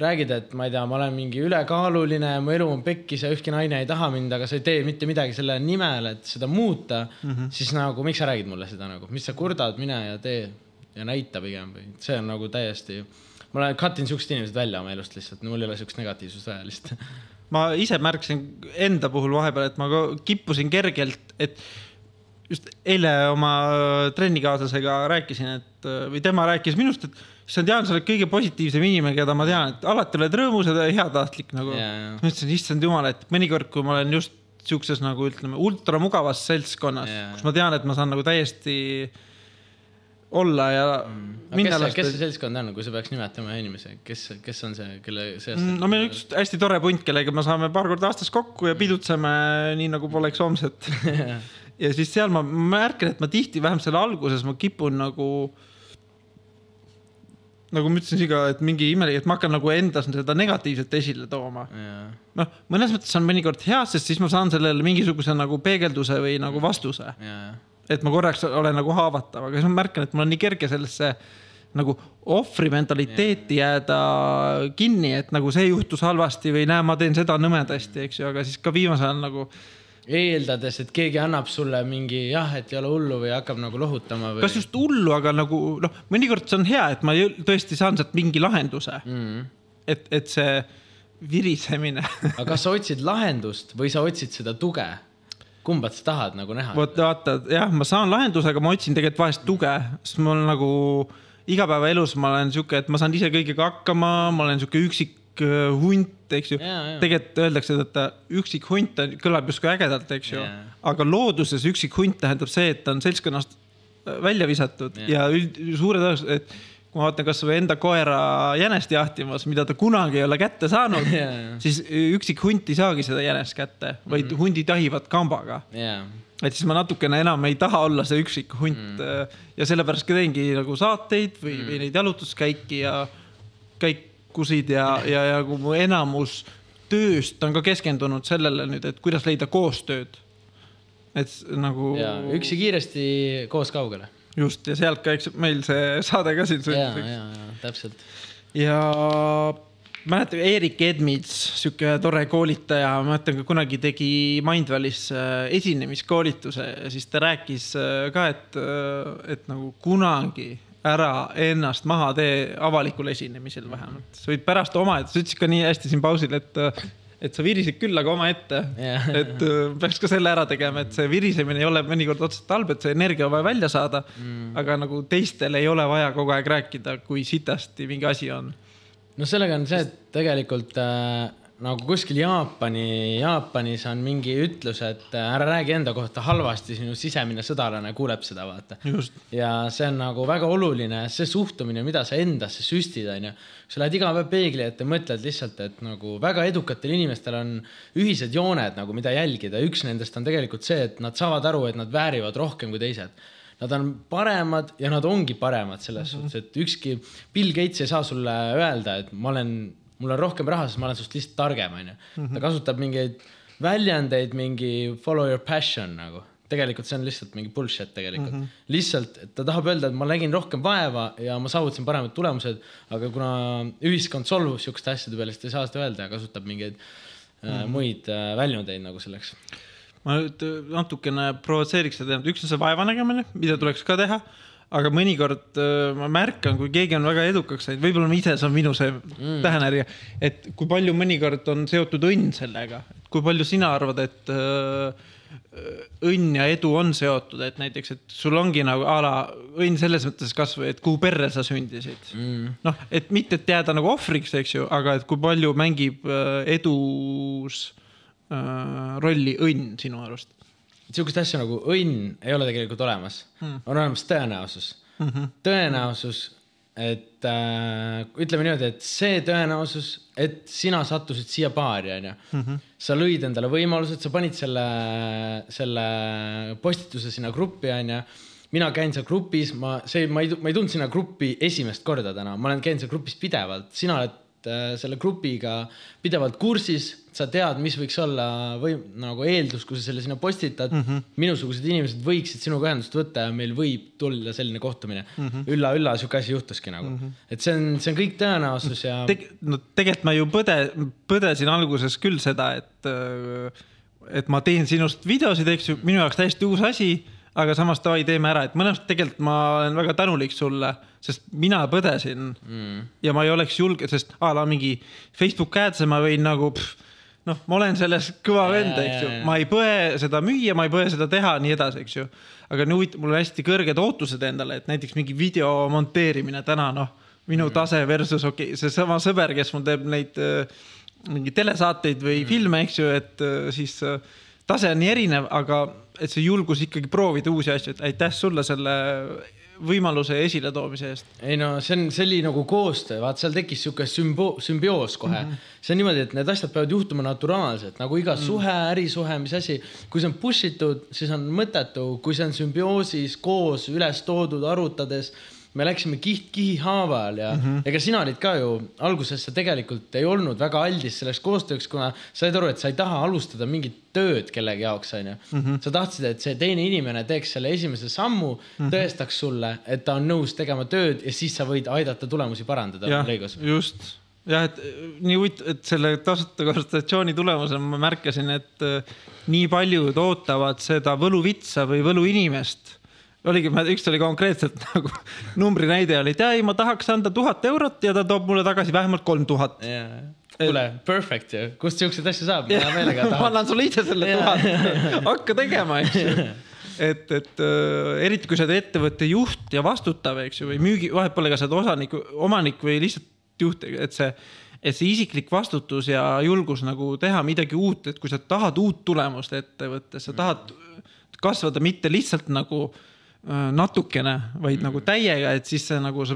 räägid, et ma ei tea, ma olen mingi ülekaaluline, mu elu on pekkis ja ükski naine ei taha mind, aga sa ei tee mitte midagi selle nimel, et seda muuta mm, -hmm. siis nagu miks sa räägid mulle seda nagu, mis sa kurdad, mine ja tee ja näita pigem või see on nagu täiesti, ma olen, cut in siuksed inimesed välja oma elust lihtsalt, mul ei ole siukest negatiivsust vaja lihtsalt. ma ise märkasin enda puhul vahepeal, et ma kippusin kergelt, et just eile oma trennikaaslasega rääkisin, et või tema rääkis minust, et issand Jaan, sa oled kõige positiivsem inimene, keda ma tean, et alati oled rõõmus ja heatahtlik nagu yeah.. ma ütlesin, issand jumal, et mõnikord, kui ma olen just siukses nagu ütleme ultramugavas seltskonnas yeah., kus ma tean, et ma saan nagu täiesti olla ja Mm. kes see, kes see lasta. seltskond on, kui sa peaks nimetama ühe inimese, kes, kes on see, kelle seast Mm, no meil on üks hästi tore punt, kellega me saame paar korda aastas kokku ja pidutseme nii nagu poleks homset. *laughs* ja siis seal ma märkan, et ma tihti, vähemalt selle alguses ma kipun nagu. Nagu ma ütlesin siga, et mingi imelik, et ma hakkan nagu endas seda negatiivset esile tooma. jaa, noh, mõnes mõttes on mõnikord hea, sest siis ma saan sellele mingisuguse nagu peegelduse või nagu vastuse. jaa, et ma korraks olen nagu haavatav, aga siis ma märkan, et mul on nii kerge sellesse nagu ohvri mentaliteeti jääda kinni, et nagu see juhtus halvasti või näe, ma teen seda nõmedasti, eks ju, aga siis ka viimasel ajal nagu. eeldades, et keegi annab sulle mingi jah, et ei ole hullu või hakkab nagu lohutama või. kas just hullu, aga nagu noh, mõnikord see on hea, et ma tõesti saan sealt mingi lahenduse, mm.? et, et see virisemine *laughs* aga kas sa otsid lahendust või sa otsid seda tuge? kumba sa tahad nagu näha? vot vaata, jah, ma saan lahenduse, aga ma otsin tegelikult vahest tuge, sest mul nagu igapäevaelus ma olen sihuke, et ma saan ise kõigega hakkama, ma olen sihuke üksik äh, hunt, eks ju tegelikult öeldakse, et äh, üksik hunt on- kõlab justkui ägedalt, eks ju aga looduses üksik hunt tähendab see, et ta on seltskonnast äh, välja visatud Jaa. ja üld, suure tõenäosusega, et kui ma vaatan kasvõi enda koera jänest jahtimas, mida ta kunagi ei ole kätte saanud *laughs* jaa. siis üksik hunt ei saagi seda jänest kätte, vaid mm -hmm. hundid jahivad kambaga jaa, et siis ma natukene enam ei taha olla see üksik hunt mm. ja sellepärast ka teengi nagu saateid või mm., või neid jalutuskäiki ja käikusid ja, ja, ja kui mu enamus tööst on ka keskendunud sellele nüüd, et kuidas leida koostööd. et nagu jaa, üksi kiiresti, koos kaugele. just ja sealt ka, eks meil see saade ka siin sündis, jaa, jaa, täpselt. ja mäletan, Eerik Edmits, sihuke tore koolitaja, ma mäletan, kui kunagi tegi Mindvalis äh, esinemiskoolituse ja siis ta rääkis äh, ka, et, et nagu kunagi ära ennast maha tee avalikul esinemisel vähemalt. sa võid pärast omaette, sa ütlesid ka nii hästi siin pausil, et, et sa virisid küll, aga omaette. Jah. et äh, peaks ka selle ära tegema, et see virisemine ei ole mõnikord otseselt halb, et see energia on vaja välja saada mm.. aga nagu teistel ei ole vaja kogu aeg rääkida, kui sitasti mingi asi on no sellega on see, et tegelikult äh, nagu kuskil Jaapani, Jaapanis on mingi ütlus, et äh, ära räägi enda kohta halvasti, sinu sisemine sõdalane kuuleb seda, vaata. ja see on nagu väga oluline, see suhtumine, mida sa endasse süstid, onju. sa lähed iga päev peegli ette, mõtled lihtsalt, et nagu väga edukatel inimestel on ühised jooned nagu, mida jälgida, üks nendest on tegelikult see, et nad saavad aru, et nad väärivad rohkem kui teised. Nad on paremad ja nad ongi paremad selles mm -hmm. suhtes, et ükski Bill Gates ei saa sulle öelda, et ma olen, mul on rohkem raha, sest ma olen sinust lihtsalt targem, onju. ta kasutab mingeid väljendeid, mingi follow your passion nagu tegelikult see on lihtsalt mingi bullshit tegelikult mm. -hmm. lihtsalt, ta tahab öelda, et ma nägin rohkem vaeva ja ma saavutasin paremad tulemused, aga kuna ühiskond solvub siukeste asjade peale, siis ta ei saa seda öelda ja kasutab mingeid mm -hmm. muid äh, väljundeid nagu selleks. ma nüüd natukene provotseeriks seda, üks on see vaevanägemine, mida tuleks ka teha. Aga mõnikord äh, ma märkan, kui keegi on väga edukaks läinud, võib-olla ise, see on minu see mm. tähenärija, et kui palju mõnikord on seotud õnn sellega, kui palju sina arvad, et äh, õnn ja edu on seotud, et näiteks, et sul ongi nagu a la õnn selles mõttes kasvõi, et kuhu perre sa sündisid Mm. noh, et mitte et jääda nagu ohvriks, eks ju, aga et kui palju mängib äh, edus äh, rolli õnn sinu arust sihukest asja nagu õnn ei ole tegelikult olemas mm., on olemas tõenäosus mm. -hmm. tõenäosus, et äh, ütleme niimoodi, et see tõenäosus, et sina sattusid siia baari, onju. sa lõid endale võimalused, sa panid selle, selle postituse sinna gruppi, onju. mina käin seal grupis, ma, see, ma ei, ma ei tulnud sinna gruppi esimest korda täna, ma olen käinud seal grupis pidevalt, sina oled selle grupiga pidevalt kursis, sa tead, mis võiks olla või nagu eeldus, kui sa selle sinna postitad mm. -hmm. minusugused inimesed võiksid sinuga ühendust võtta ja meil võib tulla selline kohtumine mm -hmm.. ülla-ülla sihuke asi juhtuski nagu mm, -hmm. et see on, see on kõik tõenäosus ja Teg,. no tegelikult ma ju põde, põdesin alguses küll seda, et, et ma teen sinust videosid, eks ju, minu jaoks täiesti uus asi, aga samas davai, teeme ära, et mõnes mõttes tegelikult ma olen väga tänulik sulle, sest mina põdesin mm. ja ma ei oleks julge, sest a la mingi Facebook ads'e ma võin nagu pff, noh, ma olen selles kõva vend, eks ju ma ei põe seda müüa, ma ei põe seda teha, nii edasi, eks ju. aga nüüd mul on hästi kõrged ootused endale, et näiteks mingi video monteerimine täna noh, minu tase versus okei okay,, seesama sõber, kes mul teeb neid äh, mingi telesaateid või mm. filme, eks ju, et äh, siis äh, tase on nii erinev, aga et see julgus ikkagi proovida uusi asju, et aitäh sulle selle võimaluse esiletoomise eest. ei no see on, see oli nagu koostöö, vaat seal tekkis sihuke sümbo-, sümbioos kohe mm. -hmm. see on niimoodi, et need asjad peavad juhtuma naturaalselt nagu iga mm -hmm. suhe, ärisuhe, mis asi. kui see on push itud, siis on mõttetu, kui see on sümbioosis koos üles toodud, arutades. Me läksime kiht kihi haaval ja mm -hmm. ega sina olid ka ju alguses sa tegelikult ei olnud väga aldis selleks koostööks, kuna said aru, et sa ei taha alustada mingit tööd kellegi jaoks, onju. sa tahtsid, et see teine inimene teeks selle esimese sammu mm, -hmm. tõestaks sulle, et ta on nõus tegema tööd ja siis sa võid aidata tulemusi parandada. jah just jah, et äh, nii huvitav, et selle tasuta konsultatsiooni tulemusena ma märkasin, et äh, nii paljud ootavad seda võluvitsa või võluinimest. oligi, üks oli konkreetselt *laughs* nagu numbri näide oli, et ei, ma tahaks anda tuhat eurot ja ta toob mulle tagasi vähemalt kolm tuhat. kuule, perfect ju, kust siukseid asju saab, hea meelega *laughs* ma tahad. annan sulle ise selle tuhat, hakka tegema, eks ju. et, et äh, eriti kui sa oled ettevõtte juht ja vastutav, eks ju, või müügi, vahet pole, kas sa oled osanik, omanik või lihtsalt juht, et see, et see isiklik vastutus ja julgus nagu teha midagi uut, et kui sa tahad uut tulemust ettevõttes, sa tahad kasvada mitte lihtsalt nagu äh, natukene, vaid nagu täiega, et siis see nagu sa,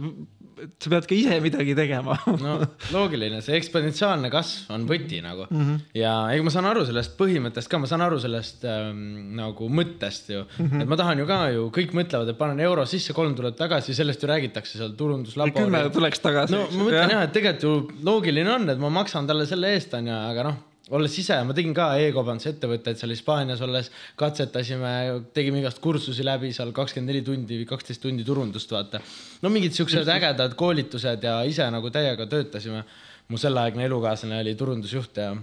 sa pead ka ise midagi tegema. no loogiline, see eksponentsiaalne kasv on võti nagu mm. -hmm. ja ega ma saan aru sellest põhimõttest ka, ma saan aru sellest ähm, nagu mõttest ju mm. -hmm. et ma tahan ju ka ju, kõik mõtlevad, et panen euro sisse, kolm tuleb tagasi, sellest ju räägitakse seal turunduslabor. kümme tuleks tagasi. no ma mõtlen jah, et tegelikult ju loogiline on, et ma maksan talle selle eest, onju, aga noh, olles ise, ma tegin ka e-kaubanduse ettevõtteid seal Hispaanias olles, katsetasime, tegime igast kursusi läbi seal kakskümmend neli tundi või kaksteist tundi turundust, vaata. no mingid siuksed ägedad koolitused ja ise nagu täiega töötasime. mu selleaegne elukaaslane oli turundusjuht ja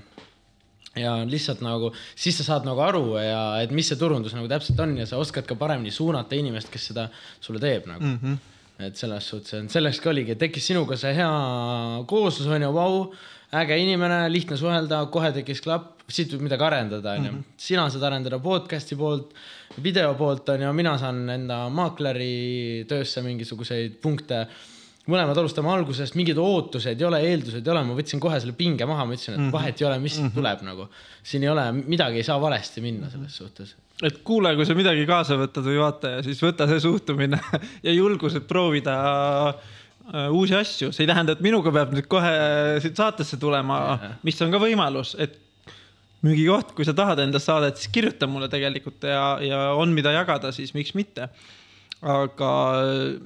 ja lihtsalt nagu siis sa saad nagu aru ja et mis see turundus nagu täpselt on ja sa oskad ka paremini suunata inimest, kes seda sulle teeb nagu mm. -hmm. et selles suhtes, et selleks ka oligi, tekkis sinuga see hea kooslus onju, vau, äge inimene, lihtne suhelda, kohe tekkis klapp, siit võib midagi arendada onju. sina saad arendada podcast'i poolt, video poolt onju, mina saan enda maakleri töösse mingisuguseid punkte mõlemad alustame algusest, mingeid ootuseid ei ole, eeldused ei ole, ma võtsin kohe selle pinge maha, ma ütlesin, et vahet ei ole, mis siit tuleb nagu. siin ei ole, midagi ei saa valesti minna selles suhtes. et kuule, kui sa midagi kaasa võtad või vaataja, siis võta see suhtumine *laughs* ja julgus, et proovida uusi asju, see ei tähenda, et minuga peab nüüd kohe siit saatesse tulema, mis on ka võimalus, et müügikoht, kui sa tahad endast saadet, siis kirjuta mulle tegelikult ja, ja on, mida jagada, siis miks mitte. aga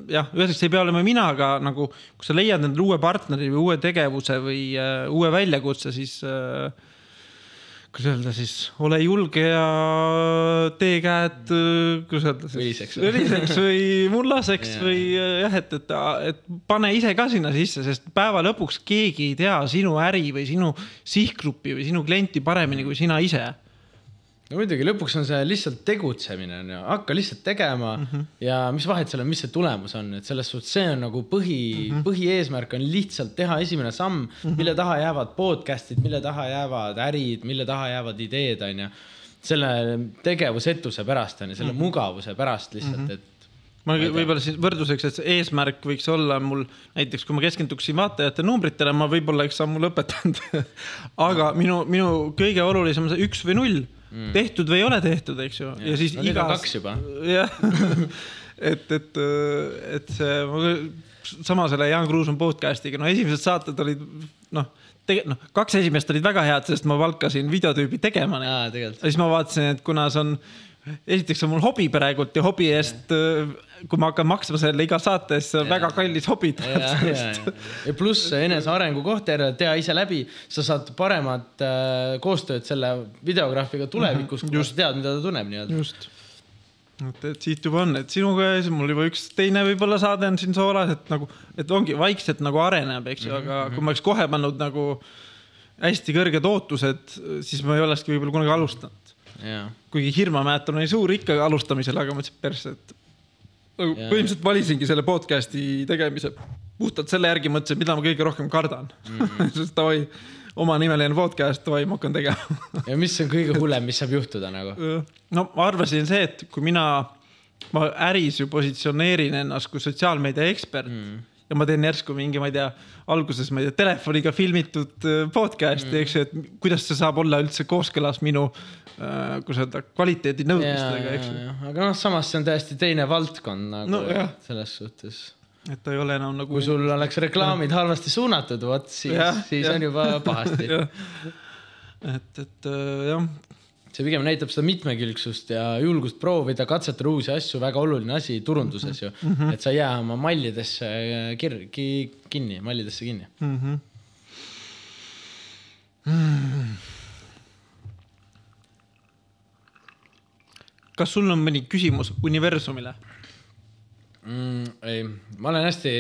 jah, ühesõnaga, see ei pea olema mina, aga nagu kui sa leiad endale uue partneri või uue tegevuse või uh, uue väljakutse, siis uh, kuidas öelda siis, ole julge ja tee käed, kuidas öelda siis. Õliseks. õliseks või mullaseks Jaa. või äh, jah, et, et, et pane ise ka sinna sisse, sest päeva lõpuks keegi ei tea sinu äri või sinu sihtgruppi või sinu klienti paremini kui sina ise. No muidugi, lõpuks on see lihtsalt tegutsemine on ju, hakka lihtsalt tegema mm -hmm. ja mis vahet seal on, mis see tulemus on, et selles suhtes see on nagu põhi mm, -hmm. põhieesmärk on lihtsalt teha esimene samm mm, -hmm. mille taha jäävad podcast'id, mille taha jäävad ärid, mille taha jäävad ideed, on ju. selle tegevusetuse pärast on ju, selle mm -hmm. mugavuse pärast lihtsalt mm, -hmm. et ma võib-olla siis võrdluseks, et see eesmärk võiks olla mul näiteks, kui ma keskenduksin vaatajate numbritele, ma võib-olla oleks sammu lõpetanud. *laughs* aga minu, minu kõige olulisem on see üks või null mm., tehtud või ei ole tehtud, eks ju, ja siis no igas kaks juba. *laughs* jah, et, et, et see, sama selle Jaan Kruuson podcast'iga, no esimesed saated olid noh, tegelikult noh, kaks esimest olid väga head, sest ma palkasin videotüübi tegema neid. Ja siis ma vaatasin, et kuna see on, esiteks on mul hobi praegult ja hobi eest, kui ma hakkan maksma selle iga saate eest, see on väga kallis hobi ja, ja, ja, ja pluss enesearengu koht jälle, tea ise läbi, sa saad paremat äh, koostööd selle videograafiga tulevikus, kui sa tead, mida ta tunneb nii-öelda. just. et, et siit juba on, et sinuga ja siis mul juba üks teine võib-olla saade on siin soolas, et nagu, et ongi vaikselt nagu areneb, eks ju, aga kui ma oleks kohe pannud nagu hästi kõrged ootused, siis ma ei olekski võib-olla kunagi alustanud. kuigi hirmumäetan oli suur ikka alustamisel, aga mõtlesin persse, et nagu Jaa. põhimõtteliselt valisingi selle podcast'i tegemise puhtalt selle järgi mõtlesin, mida ma kõige rohkem kardan mm. -hmm. sest davai, omanimeline podcast, davai, ma hakkan tegema. *laughs* ja mis on kõige hullem, mis saab juhtuda nagu? no ma arvasin see, et kui mina, ma äris ju positsioneerin ennast kui sotsiaalmeedia ekspert mm. Ja ma teen järsku mingi, ma ei tea, alguses ma ei tea, telefoniga filmitud äh, podcast'i mm., eks ju, et kuidas see saab olla üldse kooskõlas minu, kuidas öelda, kvaliteedinõudmistega, eks ju. aga noh, samas see on täiesti teine valdkond nagu No jah. selles suhtes. et ta ei ole enam nagu. kui sul oleks reklaamid halvasti suunatud, vot siis siis jah. on juba pahasti. *laughs* et, et äh, jah, see pigem näitab seda mitmekülgsust ja julgust proovida, katsetada uusi asju, väga oluline asi turunduses ju mm, -hmm. et sa ei jää oma mallidesse kir-, ki-, kinni, mallidesse kinni. mm. -hmm. kas sul on mõni küsimus universumile? mm,? ei, ma olen hästi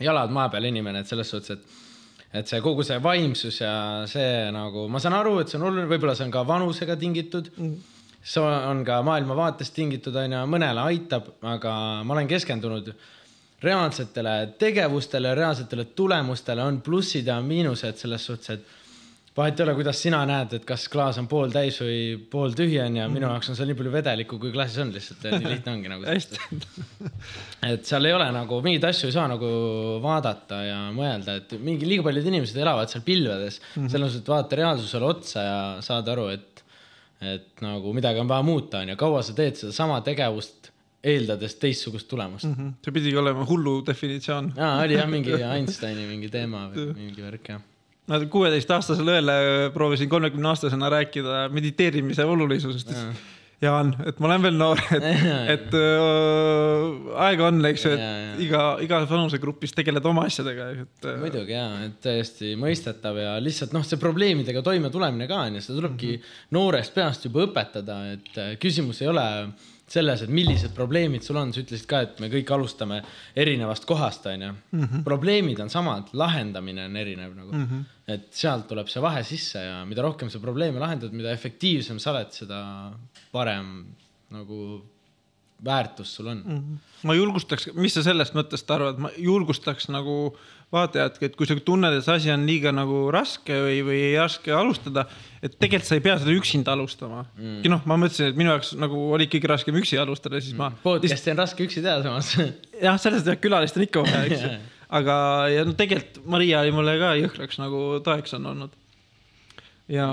jalad maa peal inimene, et selles suhtes, et et see kogu see vaimsus ja see nagu, ma saan aru, et see on oluline, võib-olla see on ka vanusega tingitud mm.. see on ka maailmavaatest tingitud, onju, mõnele aitab, aga ma olen keskendunud reaalsetele tegevustele, reaalsetele tulemustele, on plussid ja miinused selles suhtes, et vahet ei ole, kuidas sina näed, et kas klaas on pooltäis või pooltühi onju, minu jaoks on seal nii palju vedelikku, kui klaasis on lihtsalt, nii lihtne ongi nagu. *laughs* et seal ei ole nagu mingeid asju ei saa nagu vaadata ja mõelda, et mingi liiga paljud inimesed elavad seal pilvedes mm -hmm., selles mõttes, et vaata reaalsusele otsa ja saad aru, et, et nagu midagi on vaja muuta, onju, kaua sa teed sedasama tegevust, eeldades teistsugust tulemust mm. -hmm. see pidigi olema hullu definitsioon. aa, oli jah mingi *laughs* Einsteini mingi teema või mingi värk jah. Ma kuueteistaastasele õele proovisin kolmekümne aastasena rääkida mediteerimise olulisusest. Jaan, et ma olen veel noor, et, *laughs* et äh, aega on, eks ju, et Jaa, jaa. iga, igas vanusegrupis tegeled oma asjadega, et äh, muidugi jaa, et täiesti mõistetav ja lihtsalt noh, see probleemidega toimetulemine ka onju, seda tulebki mm -hmm. noorest peast juba õpetada, et äh, küsimus ei ole selles, et millised probleemid sul on, sa ütlesid ka, et me kõik alustame erinevast kohast onju. -hmm. probleemid on samad, lahendamine on erinev nagu mm, -hmm. et sealt tuleb see vahe sisse ja mida rohkem sa probleeme lahendad, mida efektiivsem sa oled, seda parem nagu väärtus sul on mm. -hmm ma julgustaks, mis sa sellest mõttest arvad, ma julgustaks nagu vaatajatki, et kui sa tunned, et see asi on liiga nagu raske või, või raske alustada, et tegelikult sa ei pea seda üksinda alustama mm.. noh, ma mõtlesin, et minu jaoks nagu oli ikkagi raskem üksi alustada, siis ma podcast'i on raske üksi teha samas *laughs* jah, sellest jah, külalist on ikka vaja, eks ju. *laughs* aga, ja no tegelikult Maria oli mulle ka jõhkraks nagu toeks on olnud. ja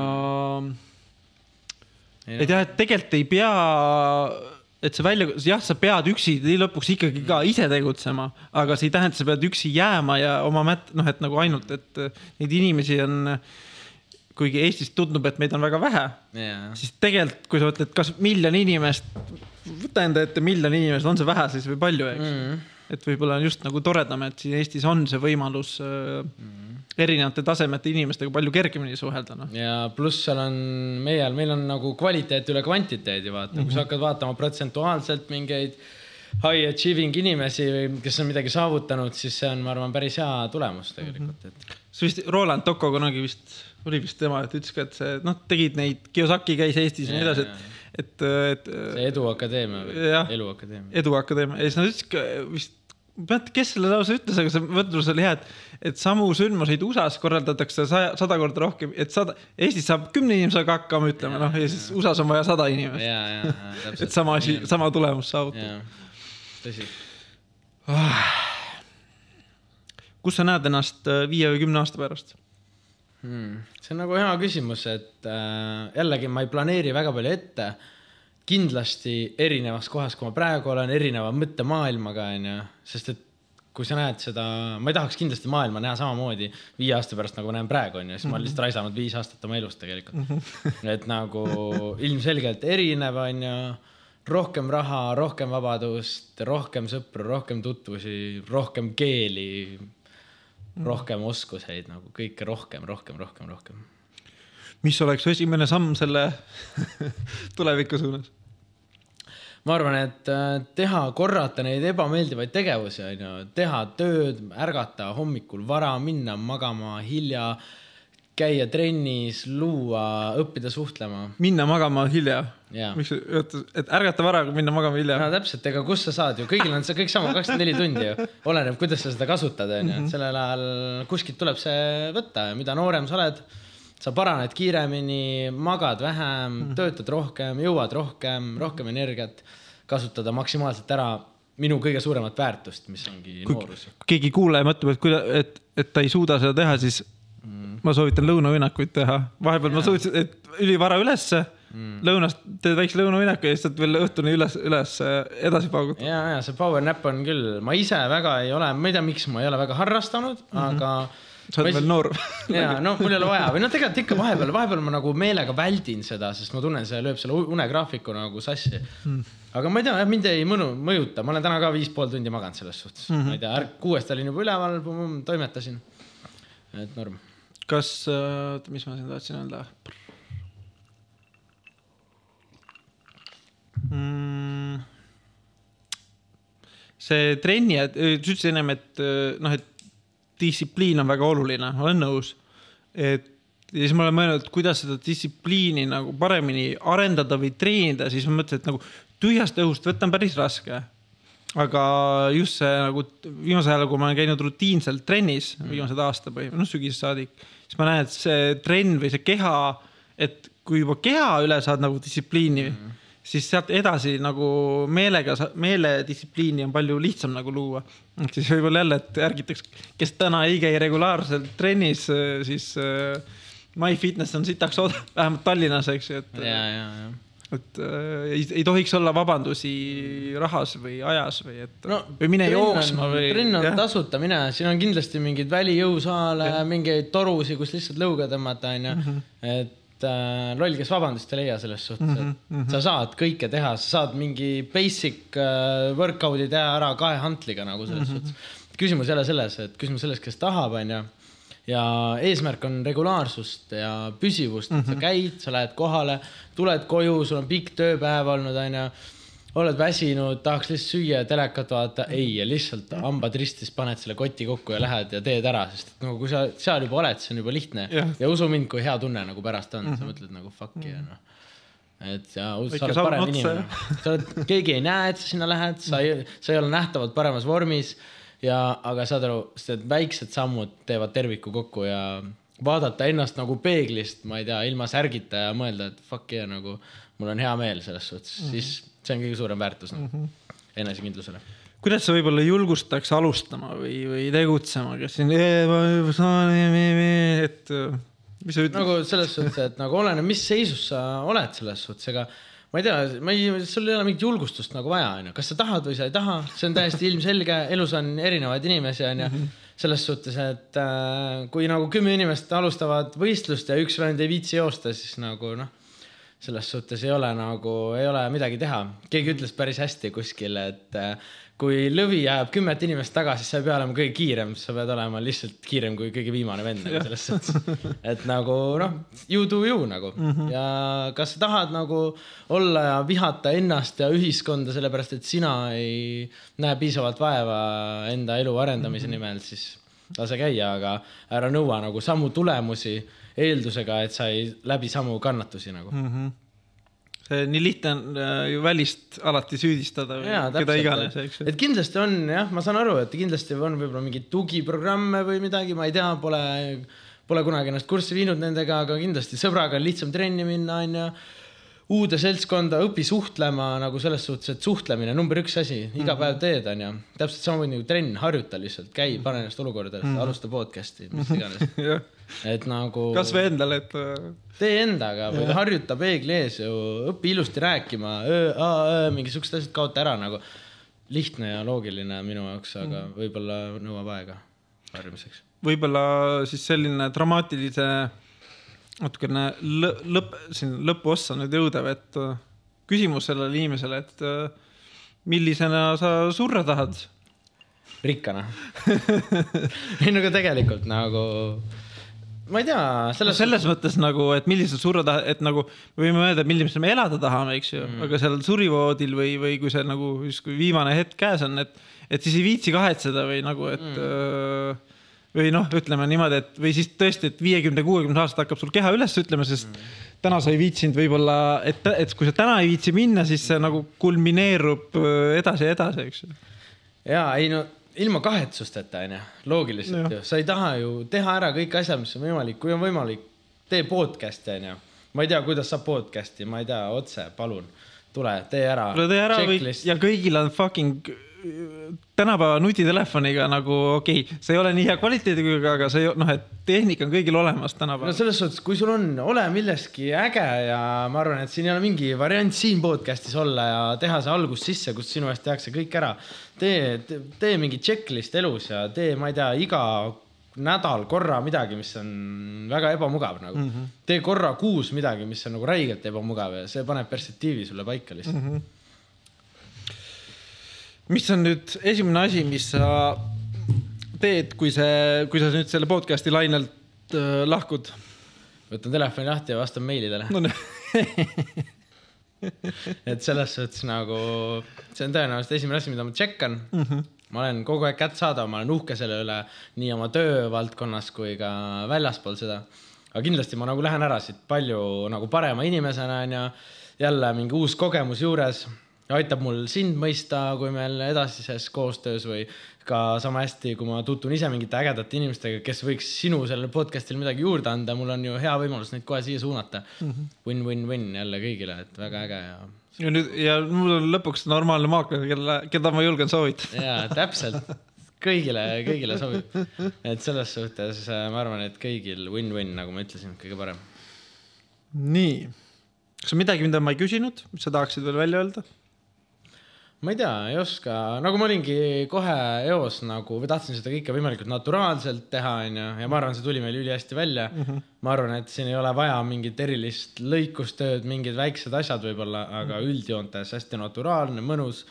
et jah, et tegelikult ei pea, et see välja, jah, sa pead üksi lõpuks ikkagi ka ise tegutsema, aga see ei tähenda, et sa pead üksi jääma ja oma mät-, noh, et nagu ainult, et neid inimesi on, kuigi Eestis tundub, et meid on väga vähe, yeah.. siis tegelikult, kui sa mõtled, kas miljon inimest, võta enda ette miljon inimest, on see vähe siis või palju, eks mm. -hmm. Et võib-olla on just nagu toredam, et siin Eestis on see võimalus mm -hmm. erinevate tasemete inimestega palju kergemini suhelda, noh. ja pluss seal on meie, meil on nagu kvaliteet üle kvantiteedi, vaata mm, -hmm. kui sa hakkad vaatama protsentuaalselt mingeid high achieving inimesi, kes on midagi saavutanud, siis see on, ma arvan, päris hea tulemus tegelikult, et. see vist Roland Tocco kunagi vist, oli vist tema, et ütles ka, et see, noh, tegid neid, Kiyosaki käis Eestis ja nii edasi, et, et, et. see Eduakadeemia või. Eluakadeemia. eduakadeemia ja siis nad ütlesid ka vist, ma ei mäleta, kes selle lause ütles, aga see mõtlus oli hea, et, et samu sündmuseid USA-s korraldatakse saja, sada korda rohkem, et sada, Eestis saab kümne inimesega hakkama, ütleme noh, ja siis USA-s on vaja sada inimest. et sama asi, sama tulemus saavutada. tõsi. kus sa näed ennast äh, viie või kümne aasta pärast? hmm.. see on nagu hea küsimus, et äh, jällegi ma ei planeeri väga palju ette. kindlasti erinevas kohas, kui ma praegu olen, erineva mõttemaailmaga onju, sest et kui sa näed seda, ma ei tahaks kindlasti maailma näha samamoodi viie aasta pärast, nagu ma näen praegu onju, siis ma olen lihtsalt raisanud viis aastat oma elust tegelikult. et nagu ilmselgelt erinev onju rohkem raha, rohkem vabadust, rohkem sõpru, rohkem tutvusi, rohkem keeli, rohkem oskuseid nagu kõike rohkem, rohkem, rohkem, rohkem. mis oleks esimene samm selle *laughs* tuleviku suunas? ma arvan, et äh, teha, korrata neid ebameeldivaid tegevusi, onju, teha tööd, ärgata hommikul vara, minna magama hilja, käia trennis, luua, õppida suhtlema. minna magama hilja. miks, et ärgata vara, minna magama hilja no täpselt, ega kus sa saad ju, kõigil on see kõik sama, kakskümmend neli tundi ju. oleneb, kuidas sa seda kasutad, onju, et sellel ajal kuskilt tuleb see võtta ja mida noorem sa oled, sa paraned kiiremini, magad vähem, töötad rohkem, jõuad rohkem, rohkem energiat, kasutada maksimaalselt ära minu kõige suuremat väärtust, mis ongi Kui- noorus. keegi kuulaja mõtleb, et kuida-, et, et ta ei suuda seda teha, siis Mm. ma soovitan lõunauinakuid teha. vahepeal ma suutsin, et ülivara ülesse mm., lõunast teed väikse lõunauinaku ja siis saad veel õhtuni üles, üles edasi paugutada. ja, ja see power nap on küll, ma ise väga ei ole, ma ei tea, miks ma ei ole väga harrastanud mm, -hmm. aga sa oled veel noor. *laughs* ja no mul ei ole vaja või noh, tegelikult ikka vahepeal, vahepeal ma nagu meelega väldin seda, sest ma tunnen, see lööb selle unegraafiku nagu sassi mm.. aga ma ei tea, mind ei mõnu, mõjuta, ma olen täna ka viis pool tundi maganud selles suhtes mm, -hmm. ma ei tea, kuuest olin juba üleval, toimetasin. et norm. kas, oota, mis ma siin tahtsin öelda mm.? see trenni, sa ütlesid ennem, et äh, noh, et distsipliin on väga oluline, olen nõus. et ja siis ma olen mõelnud, kuidas seda distsipliini nagu paremini arendada või treenida, siis ma mõtlesin, et nagu tühjast õhust võtta on päris raske. aga just see nagu viimasel ajal, kui ma olen käinud rutiinselt trennis viimased aasta või noh, sügisest saadik, siis ma näen, et see trenn või see keha, et kui juba keha üle saad nagu distsipliini mm, -hmm. Siis sealt edasi nagu meelega, meeledistsipliini on palju lihtsam nagu luua. ehk siis võib-olla jälle, et ärgitaks, kes täna ei käi regulaarselt trennis, siis äh, MyFitness on sitaks odav, vähemalt Tallinnas, eks ju, et ja, ja, ja. et äh, ei, ei tohiks olla vabandusi rahas või ajas või et no või mine jooksma või. trenn on tasuta, mine, siin on kindlasti mingeid välijõusaale, mingeid torusid, kus lihtsalt lõuga tõmmata, onju. Mhm. et äh, loll, kes vabandust ei leia selles suhtes, et Mhm, sa saad kõike teha, sa saad mingi basic äh, workout'i teha ära kahe hantliga nagu selles Mhm. suhtes. küsimus ei ole selles, et küsimus selles, kes tahab, onju ja eesmärk on regulaarsust ja püsivust, et Mhm. sa käid, sa lähed kohale, tuled koju, sul on pikk tööpäev olnud, onju. Oled väsinud, tahaks lihtsalt süüa ja telekat vaadata, ei, lihtsalt hambad ristis, paned selle koti kokku ja lähed ja teed ära, sest et nagu kui sa seal juba oled, see on juba lihtne. Jah. ja usu mind, kui hea tunne nagu pärast on, sa mõtled nagu fuck'i ja noh. et ja sa oled parem inimene, sa oled, keegi ei näe, et sa sinna lähed, sa ei, sa ei ole nähtavalt paremas vormis. Ja, aga saad aru, need väiksed sammud teevad terviku kokku ja vaadata ennast nagu peeglist, ma ei tea, ilma särgita ja mõelda, et fuck yeah, nagu mul on hea meel selles suhtes. Mm, -hmm. siis see on kõige suurem väärtus mm -hmm. enesekindlusele. kuidas sa võib-olla julgustaks alustama või, või tegutsema, kes siin, et äh, mis sa ütled nagu selles suhtes, et nagu oleneb, mis seisus sa oled selles suhtes, ega ma ei tea, ma ei, sul ei ole mingit julgustust nagu vaja, onju, kas sa tahad või sa ei taha, see on täiesti ilmselge, elus on erinevaid inimesi, onju. selles suhtes, et äh, kui nagu kümme inimest alustavad võistlust ja üks vend ei viitsi joosta, siis nagu noh, selles suhtes ei ole nagu, ei ole midagi teha. keegi ütles päris hästi kuskil, et äh, kui lõvi ajab kümmet inimest taga, siis sa ei pea olema kõige kiirem, sa pead olema lihtsalt kiirem kui kõige viimane vend nagu selles suhtes. et nagu noh, you do you nagu mm -hmm. ja kas sa tahad nagu olla ja vihata ennast ja ühiskonda, sellepärast et sina ei näe piisavalt vaeva enda elu arendamise mm -hmm. nimel, siis lase käia, aga ära nõua nagu samu tulemusi eeldusega, et sa ei läbi samu kannatusi nagu mm. mm? -hmm. see nii lihtne on äh, ju välist alati süüdistada või Jaa, keda iganes, eks ju. et kindlasti on jah, ma saan aru, et kindlasti on võib-olla mingeid tugiprogramme või midagi, ma ei tea, pole, pole kunagi ennast kurssi viinud nendega, aga kindlasti sõbraga on lihtsam trenni minna, onju. uude seltskonda, õpi suhtlema nagu selles suhtes, et suhtlemine number üks asi, iga -hmm. päev teed, onju. täpselt samamoodi nagu trenn, harjuta lihtsalt, käi, pane ennast olukorda mm, -hmm. alusta podcast'i, mis *laughs* iganes. Et nagu kasvõi endale, et äh, tee endaga või harjuta peegli ees ju, õpi ilusti rääkima, mingi siuksed asjad kaota ära nagu. lihtne ja loogiline minu jaoks, aga mm. võib-olla nõuab aega harjumiseks. võib-olla siis selline dramaatilise natukene lõ- lõpp, siin lõpuossa nüüd jõudev, et äh, küsimus sellele inimesele, et äh, millisena sa surra tahad? rikkana. *laughs* ei no aga tegelikult nagu, ma ei tea, no selles selles mõttes nagu, et millisena surra tahad, et nagu me võime öelda, millisena me elada tahame, eks ju mm, aga seal surivoodil või, või kui see nagu justkui viimane hetk käes on, et, et siis ei viitsi kahetseda või nagu, et mm. või noh, ütleme niimoodi, et või siis tõesti, et viiekümne, kuuekümne aasta hakkab sul keha üles ütlema, sest mm. täna sa ei viitsinud võib-olla, et, et kui sa täna ei viitsi minna, siis see nagu kulmineerub öö, edasi ja edasi, eks ju. ja ei no ilma kahetsusteta onju, loogiliselt ju, sa ei taha ju teha ära kõik asjad, mis on võimalik, kui on võimalik, tee podcast'i onju. ma ei tea, kuidas saab podcast'i, ma ei tea, otse, palun, tule, tee ära. tule tee ära või ja kõigil on fucking tänapäeva nutitelefoniga nagu okei okay,, see ei ole nii hea kvaliteediga, aga see noh, et tehnika on kõigil olemas tänapäeval. no selles suhtes, kui sul on, ole milleski äge ja ma arvan, et siin ei ole mingi variant siin podcast'is olla ja teha see algus sisse, kus sinu eest tehakse kõik ära. tee, tee mingi checklist elus ja tee, ma ei tea, iga nädal korra midagi, mis on väga ebamugav nagu mm. -hmm. tee korra kuus midagi, mis on nagu räigelt ebamugav ja see paneb perspektiivi sulle paika lihtsalt mm. -hmm mis on nüüd esimene asi, mis sa teed, kui see, kui sa nüüd selle podcast'i lainelt äh, lahkud? võtan telefoni lahti ja vastan meilidele no,. *laughs* et selles suhtes nagu, see on tõenäoliselt esimene asi, mida ma tšekkan mm. -hmm. ma olen kogu aeg kättesaadav, ma olen uhke selle üle nii oma töövaldkonnas kui ka väljaspool seda. aga kindlasti ma nagu lähen ära siit palju nagu parema inimesena onju, jälle mingi uus kogemus juures aitab mul sind mõista, kui meil edasises koostöös või ka sama hästi, kui ma tutvun ise mingite ägedate inimestega, kes võiks sinu sellele podcast'ile midagi juurde anda, mul on ju hea võimalus neid kohe siia suunata mm -hmm.. Win-win-win jälle kõigile, et väga äge ja. ja nüüd ja mul on lõpuks normaalne maakler, kelle, keda ma julgen soovitada. *laughs* ja täpselt, kõigile, kõigile sobib. et selles suhtes äh, ma arvan, et kõigil win-win, nagu ma ütlesin, kõige parem. nii, kas on midagi, mida ma ei küsinud, mis sa tahaksid veel välja öelda? Ma ei tea, ei oska, nagu ma olingi kohe eos nagu või tahtsin seda kõike võimalikult naturaalselt teha, onju, ja ma arvan, see tuli meil ülihästi välja mm. -hmm. ma arvan, et siin ei ole vaja mingit erilist lõikustööd, mingid väiksed asjad võib-olla, aga mm -hmm. üldjoontes hästi naturaalne, mõnus,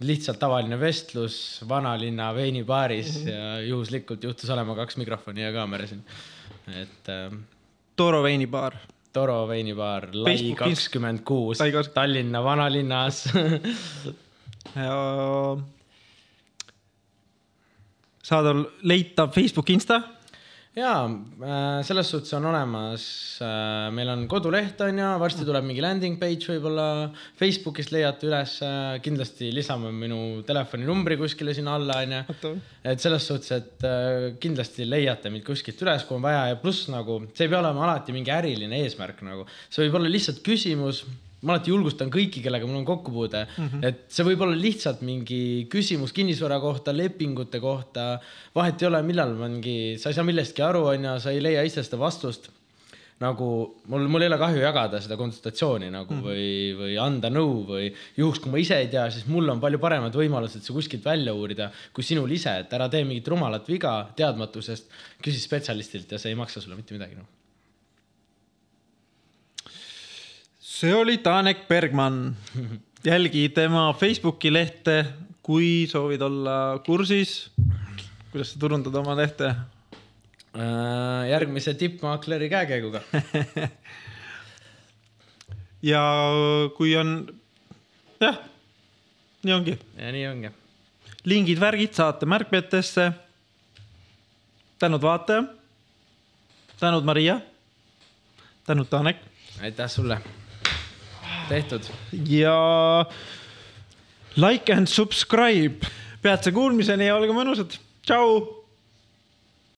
lihtsalt tavaline vestlus vanalinna veinibaaris mm -hmm. ja juhuslikult juhtus olema kaks mikrofoni ja kaamera siin, et äh,. Toro veinibaar Toro veinibaar, Lai kakskümmend kuus, Tallinna vanalinnas *laughs* ja saadaval, leitav Facebook, Insta. Ja äh, selles suhtes on olemas, äh, meil on koduleht on ju, varsti tuleb mingi landing page võib-olla, Facebookist leiate üles, äh, kindlasti lisame minu telefoninumbri kuskile sinna alla on ju. et selles suhtes, et kindlasti leiate mind kuskilt üles, kui on vaja. Ja pluss nagu see ei pea olema alati mingi äriline eesmärk nagu, see võib olla lihtsalt küsimus ma alati julgustan kõiki, kellega mul on kokkupuude mm, -hmm. et see võib olla lihtsalt mingi küsimus kinnisvara kohta, lepingute kohta. vahet ei ole, millal mingi, sa ei saa millestki aru, onju, sa ei leia ise seda vastust. nagu mul, mul ei ole kahju jagada seda konsultatsiooni nagu mm -hmm. või, või anda nõu või juhuks, kui ma ise ei tea, siis mul on palju paremad võimalused see kuskilt välja uurida kui sinul ise, et ära tee mingit rumalat viga teadmatusest, küsi spetsialistilt ja see ei maksa sulle mitte midagi noh see oli Tanek Bergmann. jälgi tema Facebooki lehte, kui soovid olla kursis. kuidas sa turundad oma lehte? Äh, järgmise tippmaakleri käekäiguga *laughs* ja kui on, jah, nii ongi. ja nii ongi. lingid, värgid saate märkmetesse. tänud vaataja. tänud Maria. tänud Tanek. aitäh sulle tehtud. ja like and subscribe. peatse kuulmiseni ja olge mõnusad. tšau